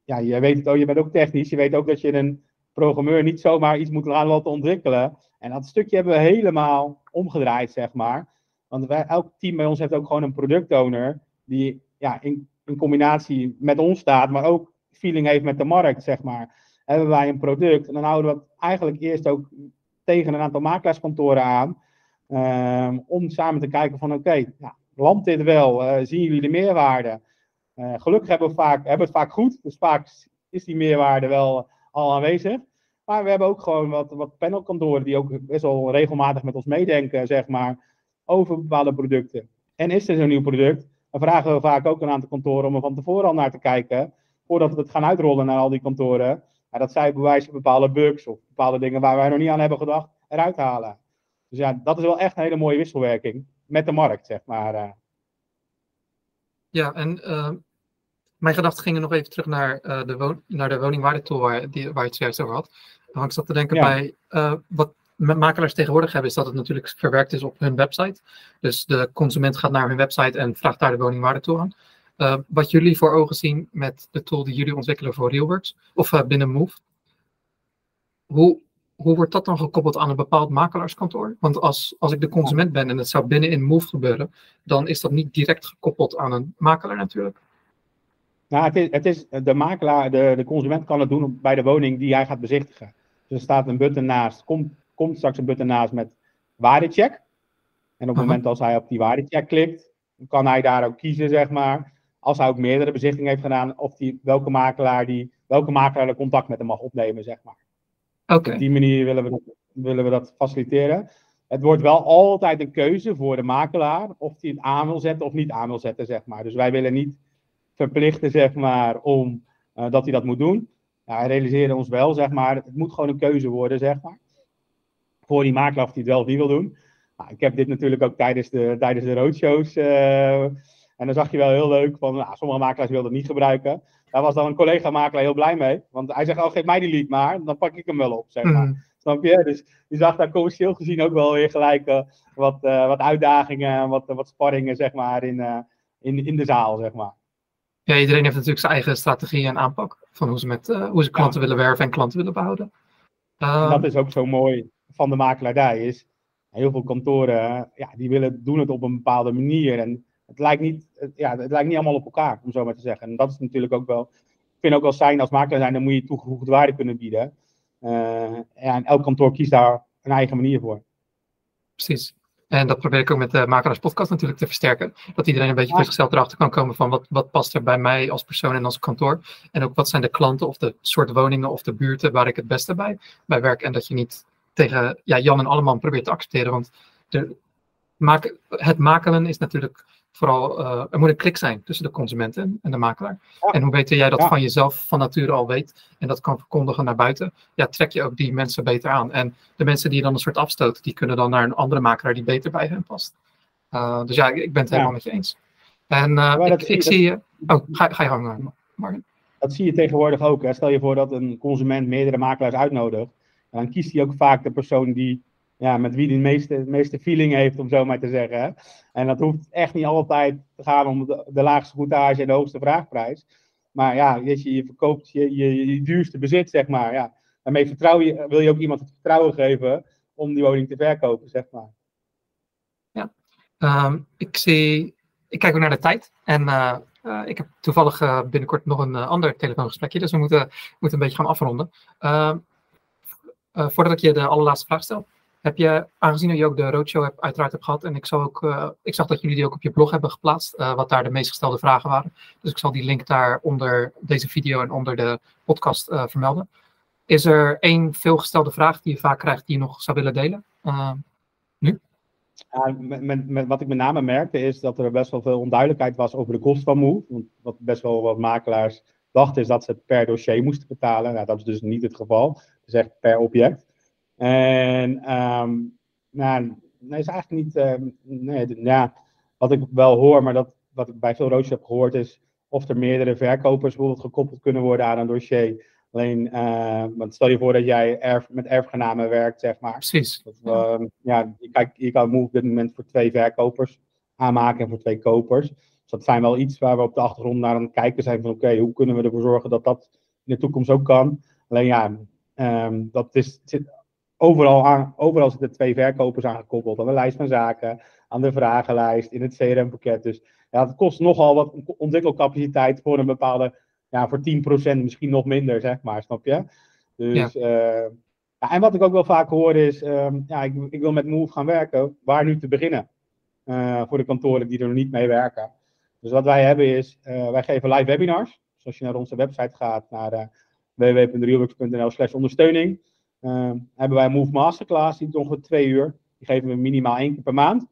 ja, je weet het ook, je bent ook technisch. Je weet ook dat je een programmeur niet zomaar iets moet laten ontwikkelen. En dat stukje hebben we helemaal omgedraaid, zeg maar. Want elk team bij ons heeft ook gewoon een productowner die ja, in, in combinatie met ons staat, maar ook feeling heeft met de markt, zeg maar. Hebben wij een product en dan houden we het eigenlijk eerst ook tegen een aantal makelaarskantoren aan. Um, om samen te kijken van oké, landt dit wel? Uh, zien jullie de meerwaarde? gelukkig hebben we, vaak, hebben het vaak goed, dus vaak is die meerwaarde wel al aanwezig. Maar we hebben ook gewoon wat, wat panelkantoren die ook best wel regelmatig met ons meedenken, zeg maar, over bepaalde producten. En is er zo'n nieuw product, dan vragen we vaak ook een aantal kantoren om er van tevoren al naar te kijken, voordat we het gaan uitrollen naar al die kantoren. Ja, dat zij bewijzen bepaalde bugs of bepaalde dingen waar wij nog niet aan hebben gedacht, eruit halen. Dus ja, dat is wel echt een hele mooie wisselwerking met de markt, zeg maar. Eh. Ja, en uh, mijn gedachten gingen nog even terug naar, uh, de, naar de woningwaardetool waar, die, waar je het zojuist over had. Want ik zat te denken bij uh, wat makelaars tegenwoordig hebben, is dat het natuurlijk verwerkt is op hun website. Dus de consument gaat naar hun website en vraagt daar de woningwaardetool aan. Uh, wat jullie voor ogen zien met de tool die jullie ontwikkelen voor Realworks of binnen Move. Hoe, hoe wordt dat dan gekoppeld aan een bepaald makelaarskantoor? Want als, als ik de consument ben en het zou binnen in Move gebeuren, dan is dat niet direct gekoppeld aan een makelaar natuurlijk. Nou, het is, het is de makelaar, de, de consument kan het doen bij de woning die hij gaat bezichtigen. Dus er staat een button naast, komt, komt straks een button naast met waardecheck. En op het moment als hij op die waardecheck klikt, kan hij daar ook kiezen, zeg maar, als hij ook meerdere bezichtingen heeft gedaan, of die, welke, makelaar die, welke makelaar er contact met hem mag opnemen, zeg maar. Oké. Op die manier willen we, willen we dat faciliteren. Het wordt wel altijd een keuze voor de makelaar of hij het aan wil zetten of niet aan wil zetten, zeg maar. Dus wij willen niet verplichten, zeg maar, om uh, dat hij dat moet doen. Ja, wij realiseren ons wel, zeg maar, het moet gewoon een keuze worden, zeg maar. Voor die makelaar of hij het wel of niet wil doen. Nou, ik heb dit natuurlijk ook tijdens de, tijdens de roadshows. Uh, en dan zag je wel heel leuk van, nou, sommige makelaars wilden het niet gebruiken. Daar was dan een collega-makelaar heel blij mee. Want hij zegt, oh, geef mij die lead maar, dan pak ik hem wel op, zeg maar. Mm. Snap je? Dus je zag daar commercieel gezien ook wel weer gelijk uh, wat, uh, wat uitdagingen en wat, wat sparringen, zeg maar, in, in, in de zaal, zeg maar. Ja, iedereen heeft natuurlijk zijn eigen strategie en aanpak van hoe ze, met, hoe ze klanten ja. willen werven en klanten willen behouden. Uh, dat is ook zo mooi van de makelaardij, is heel veel kantoren, ja, die willen doen het op een bepaalde manier. En het lijkt niet, ja, het lijkt niet allemaal op elkaar, om zo maar te zeggen. En dat is natuurlijk ook wel, ik vind ook wel zijn als makelaar zijn, dan moet je toegevoegde waarde kunnen bieden. Uh, en elk kantoor kiest daar een eigen manier voor. Precies. En dat probeer ik ook met de Makelaars Podcast natuurlijk te versterken. Dat iedereen een beetje voor zichzelf erachter kan komen van wat, wat past er bij mij als persoon en als kantoor. En ook wat zijn de klanten of de soort woningen of de buurten waar ik het beste bij, bij werk. En dat je niet tegen ja, Jan en allemaal probeert te accepteren. Want de, het makelen is natuurlijk vooral, uh, er moet een klik zijn tussen de consumenten en de makelaar. Ja. En hoe beter jij dat ja. van jezelf van nature al weet en dat kan verkondigen naar buiten, ja, trek je ook die mensen beter aan. En de mensen die je dan een soort afstoot, die kunnen dan naar een andere makelaar die beter bij hen past. Uh, dus ja, ik ben het helemaal met je eens. En uh, ik, zie, ik zie je. Oh, ga, ga je hangen, Martin. Dat zie je tegenwoordig ook. Hè. Stel je voor dat een consument meerdere makelaars uitnodigt. Dan kiest hij ook vaak de persoon die ja, met wie de meeste, meeste feeling heeft, om zo maar te zeggen. En dat hoeft echt niet altijd te gaan om de, laagste goedage en de hoogste vraagprijs. Maar ja, je, je verkoopt je, je, duurste bezit, zeg maar. Ja. Daarmee vertrouw je, wil je ook iemand het vertrouwen geven om die woning te verkopen, zeg maar. Ja, um, ik zie, ik kijk ook naar de tijd. En uh, uh, ik heb toevallig uh, binnenkort nog een ander telefoongesprekje, dus we moeten, moeten een beetje gaan afronden. Ehm, voordat ik je de allerlaatste vraag stel, heb je, aangezien je ook de roadshow hebt, uiteraard hebt gehad, en ik, zal ook, uh, ik zag dat jullie die ook op je blog hebben geplaatst, uh, wat daar de meest gestelde vragen waren. Dus ik zal die link daar onder deze video en onder de podcast uh, vermelden. Is er één veelgestelde vraag die je vaak krijgt die je nog zou willen delen? nu? Met, met, wat ik met name merkte is dat er best wel veel onduidelijkheid was over de kosten van Move. Want wat best wel wat makelaars dachten is dat ze per dossier moesten betalen. Nou, dat is dus niet het geval. Het is echt per object. En um, nou, nee, is eigenlijk niet. Uh, nee, ja, wat ik wel hoor, maar dat, wat ik bij veel roadshows heb gehoord, is of er meerdere verkopers bijvoorbeeld gekoppeld kunnen worden aan een dossier. Alleen, uh, want stel je voor dat jij erf, met erfgenamen werkt, zeg maar. Precies. Dat, uh, ja, je, kijk, je kan Move op dit moment voor twee verkopers aanmaken en voor twee kopers. Dus dat zijn wel iets waar we op de achtergrond naar aan het kijken zijn van oké, okay, hoe kunnen we ervoor zorgen dat dat in de toekomst ook kan. Alleen ja, um, dat is, zit overal, aan, overal zitten twee verkopers aangekoppeld aan de lijst van zaken, aan de vragenlijst, in het CRM-pakket. Dus ja, het kost nogal wat ontwikkelcapaciteit voor een bepaalde, ja, voor 10% misschien nog minder, zeg maar, snap je? Dus, ja. Uh, ja, en wat ik ook wel vaak hoor is, um, ja, ik, ik, wil met Move gaan werken, waar nu te beginnen? Uh, voor de kantoren die er nog niet mee werken. Dus wat wij hebben is, wij geven live webinars. Dus als je naar onze website gaat, naar uh, www.realworks.nl slash ondersteuning, hebben wij een Move Masterclass, die ongeveer twee uur. Die geven we minimaal één keer per maand.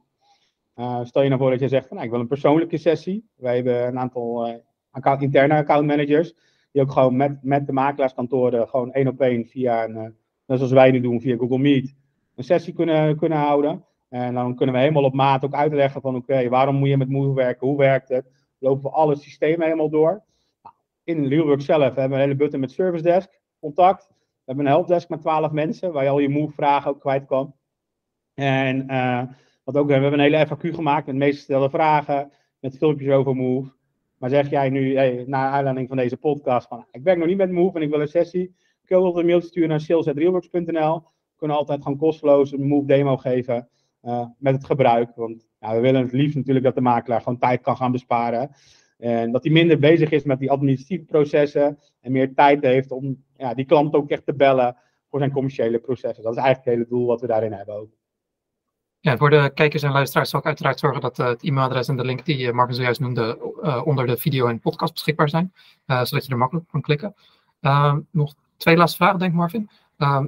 stel je nou voor dat je zegt, van, nou, ik wil een persoonlijke sessie. Wij hebben een aantal account, interne account managers die ook gewoon met, met de makelaarskantoren gewoon één op één via een, uh, net zoals wij nu doen, via Google Meet, een sessie kunnen, kunnen houden. En dan kunnen we helemaal op maat ook uitleggen van oké, waarom moet je met Move werken, hoe werkt het? Lopen we alle systemen helemaal door. Nou, in Realwork zelf hebben we een hele button met Service Desk, contact. We hebben een helpdesk met 12 mensen, waar je al je Move vragen ook kwijt kan. En uh, wat ook, we hebben een hele FAQ gemaakt met de meest gestelde vragen, met filmpjes over Move. Maar zeg jij nu, hey, na aanleiding van deze podcast, van ik werk nog niet met Move en ik wil een sessie. Kun je altijd een mailtje sturen naar sales.realworks.nl. We kunnen altijd gewoon kosteloos een Move demo geven uh, met het gebruik. Want ja, we willen het liefst natuurlijk dat de makelaar gewoon tijd kan gaan besparen. En dat hij minder bezig is met die administratieve processen en meer tijd heeft om ja, die klant ook echt te bellen voor zijn commerciële processen. Dat is eigenlijk het hele doel wat we daarin hebben ook. Ja, voor de kijkers en luisteraars zal ik uiteraard zorgen dat uh, het e-mailadres en de link die uh, Marvin zojuist noemde uh, onder de video en podcast beschikbaar zijn, zodat je er makkelijk kan klikken. Ehm, nog twee laatste vragen, denk ik Marvin. Ehm,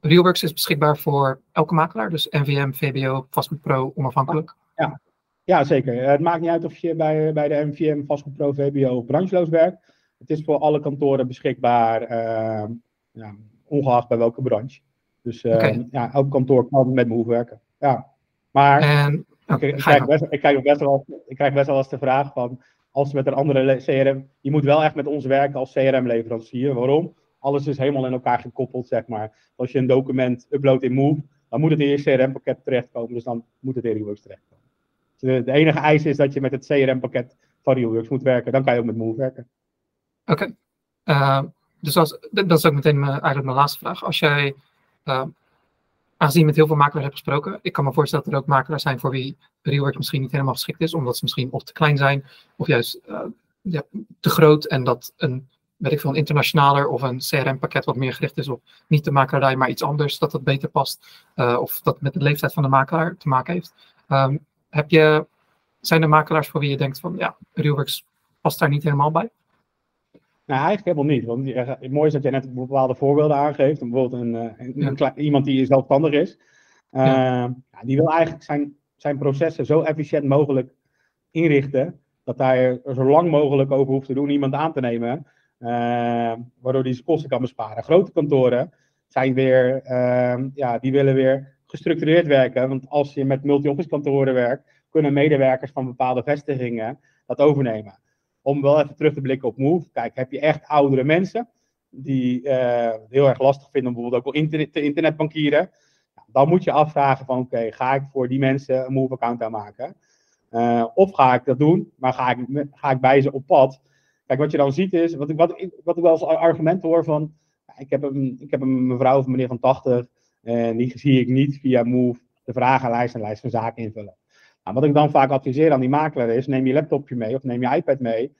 Realworks is beschikbaar voor elke makelaar, dus NVM, VBO, Vastgoed Pro, onafhankelijk. Ja, ja zeker. Het maakt niet uit of je bij, bij de NVM, Vastgoed Pro, VBO of brancheloos werkt. Het is voor alle kantoren beschikbaar, ehm, ja, ongeacht bij welke branche. Dus okay. ja, elk kantoor kan met Move werken. Ja. Maar en, ik, ik, krijg best, ik, krijg best wel, ik krijg best wel eens de vraag van, als met een andere CRM, je moet wel echt met ons werken als CRM-leverancier. Waarom? Alles is helemaal in elkaar gekoppeld, zeg maar. Als je een document uploadt in Move, dan moet het in je CRM-pakket terechtkomen. Dus dan moet het in Realworks terechtkomen. Dus de, enige eis is dat je met het CRM-pakket van Realworks moet werken. Dan kan je ook met Move werken. Oké. Uh, dus dat is ook meteen mijn, eigenlijk mijn laatste vraag. Als jij uh, aangezien je met heel veel makelaars hebt gesproken, ik kan me voorstellen dat er ook makelaars zijn voor wie Rework misschien niet helemaal geschikt is, omdat ze misschien of te klein zijn, of juist uh, ja, te groot en dat een, weet ik veel, een internationaler of een CRM-pakket wat meer gericht is op niet de makelaarij, maar iets anders, dat dat beter past, of dat met de leeftijd van de makelaar te maken heeft. Um, heb je, zijn er makelaars voor wie je denkt van, ja, Realworks past daar niet helemaal bij? Nou, eigenlijk helemaal niet. Want het mooie is dat jij net bepaalde voorbeelden aangeeft. Bijvoorbeeld een, eh, een, iemand die zelfstandig is. Uh, ja. die wil eigenlijk zijn, zijn processen zo efficiënt mogelijk inrichten. Dat hij er zo lang mogelijk over hoeft te doen iemand aan te nemen. Uh, waardoor hij zijn kosten kan besparen. Grote kantoren zijn weer, ehm, ja, die willen weer gestructureerd werken. Want als je met multi-office kantoren werkt, kunnen medewerkers van bepaalde vestigingen dat overnemen om wel even terug te blikken op Move. Kijk, heb je echt oudere mensen die uh, heel erg lastig vinden om bijvoorbeeld ook wel internet, te internetbankieren. Dan moet je afvragen van oké, ga ik voor die mensen een Move-account aanmaken? Uh, of ga ik dat doen, maar ga ik, ga ik bij ze op pad? Kijk, wat je dan ziet is, wat ik, wat wat wel als argument hoor van, ik heb een, ik heb een mevrouw of meneer van 80 en die zie ik niet via Move de vragenlijst en lijst van zaken invullen. Nou, wat ik dan vaak adviseer aan die makelaar is, neem je laptopje mee of neem je iPad mee.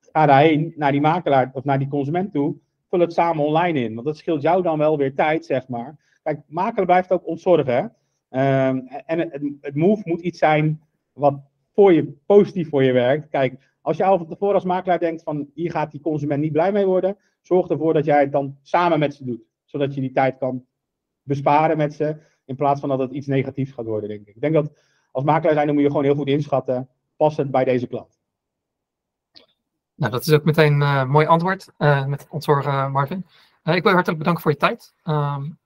Ga daarheen, naar die makelaar of naar die consument toe. Vul het samen online in, want dat scheelt jou dan wel weer tijd, zeg maar. Kijk, makelaar blijft ook ontzorgen. Hè? Um, en het, het, move moet iets zijn wat voor je, positief voor je werkt. Kijk, als je al van tevoren als makelaar denkt van hier gaat die consument niet blij mee worden, zorg ervoor dat jij het dan samen met ze doet. Zodat je die tijd kan besparen met ze, in plaats van dat het iets negatiefs gaat worden, denk ik. Ik denk dat als makelaar zijn, dan moet je gewoon heel goed inschatten, past het bij deze klant? Nou, dat is ook meteen een uh, mooi antwoord uh, met ontzorgen, Marvin. Uh, ik wil je hartelijk bedanken voor je tijd. Um,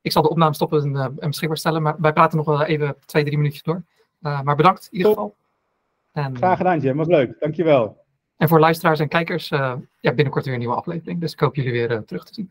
ik zal de opname stoppen en, en, beschikbaar stellen, maar wij praten nog wel even twee, drie minuutjes door. maar bedankt in ieder geval. En, Graag gedaan, Jim. Was leuk. Dankjewel. En voor luisteraars en kijkers, ja, binnenkort weer een nieuwe aflevering. Dus ik hoop jullie weer terug te zien.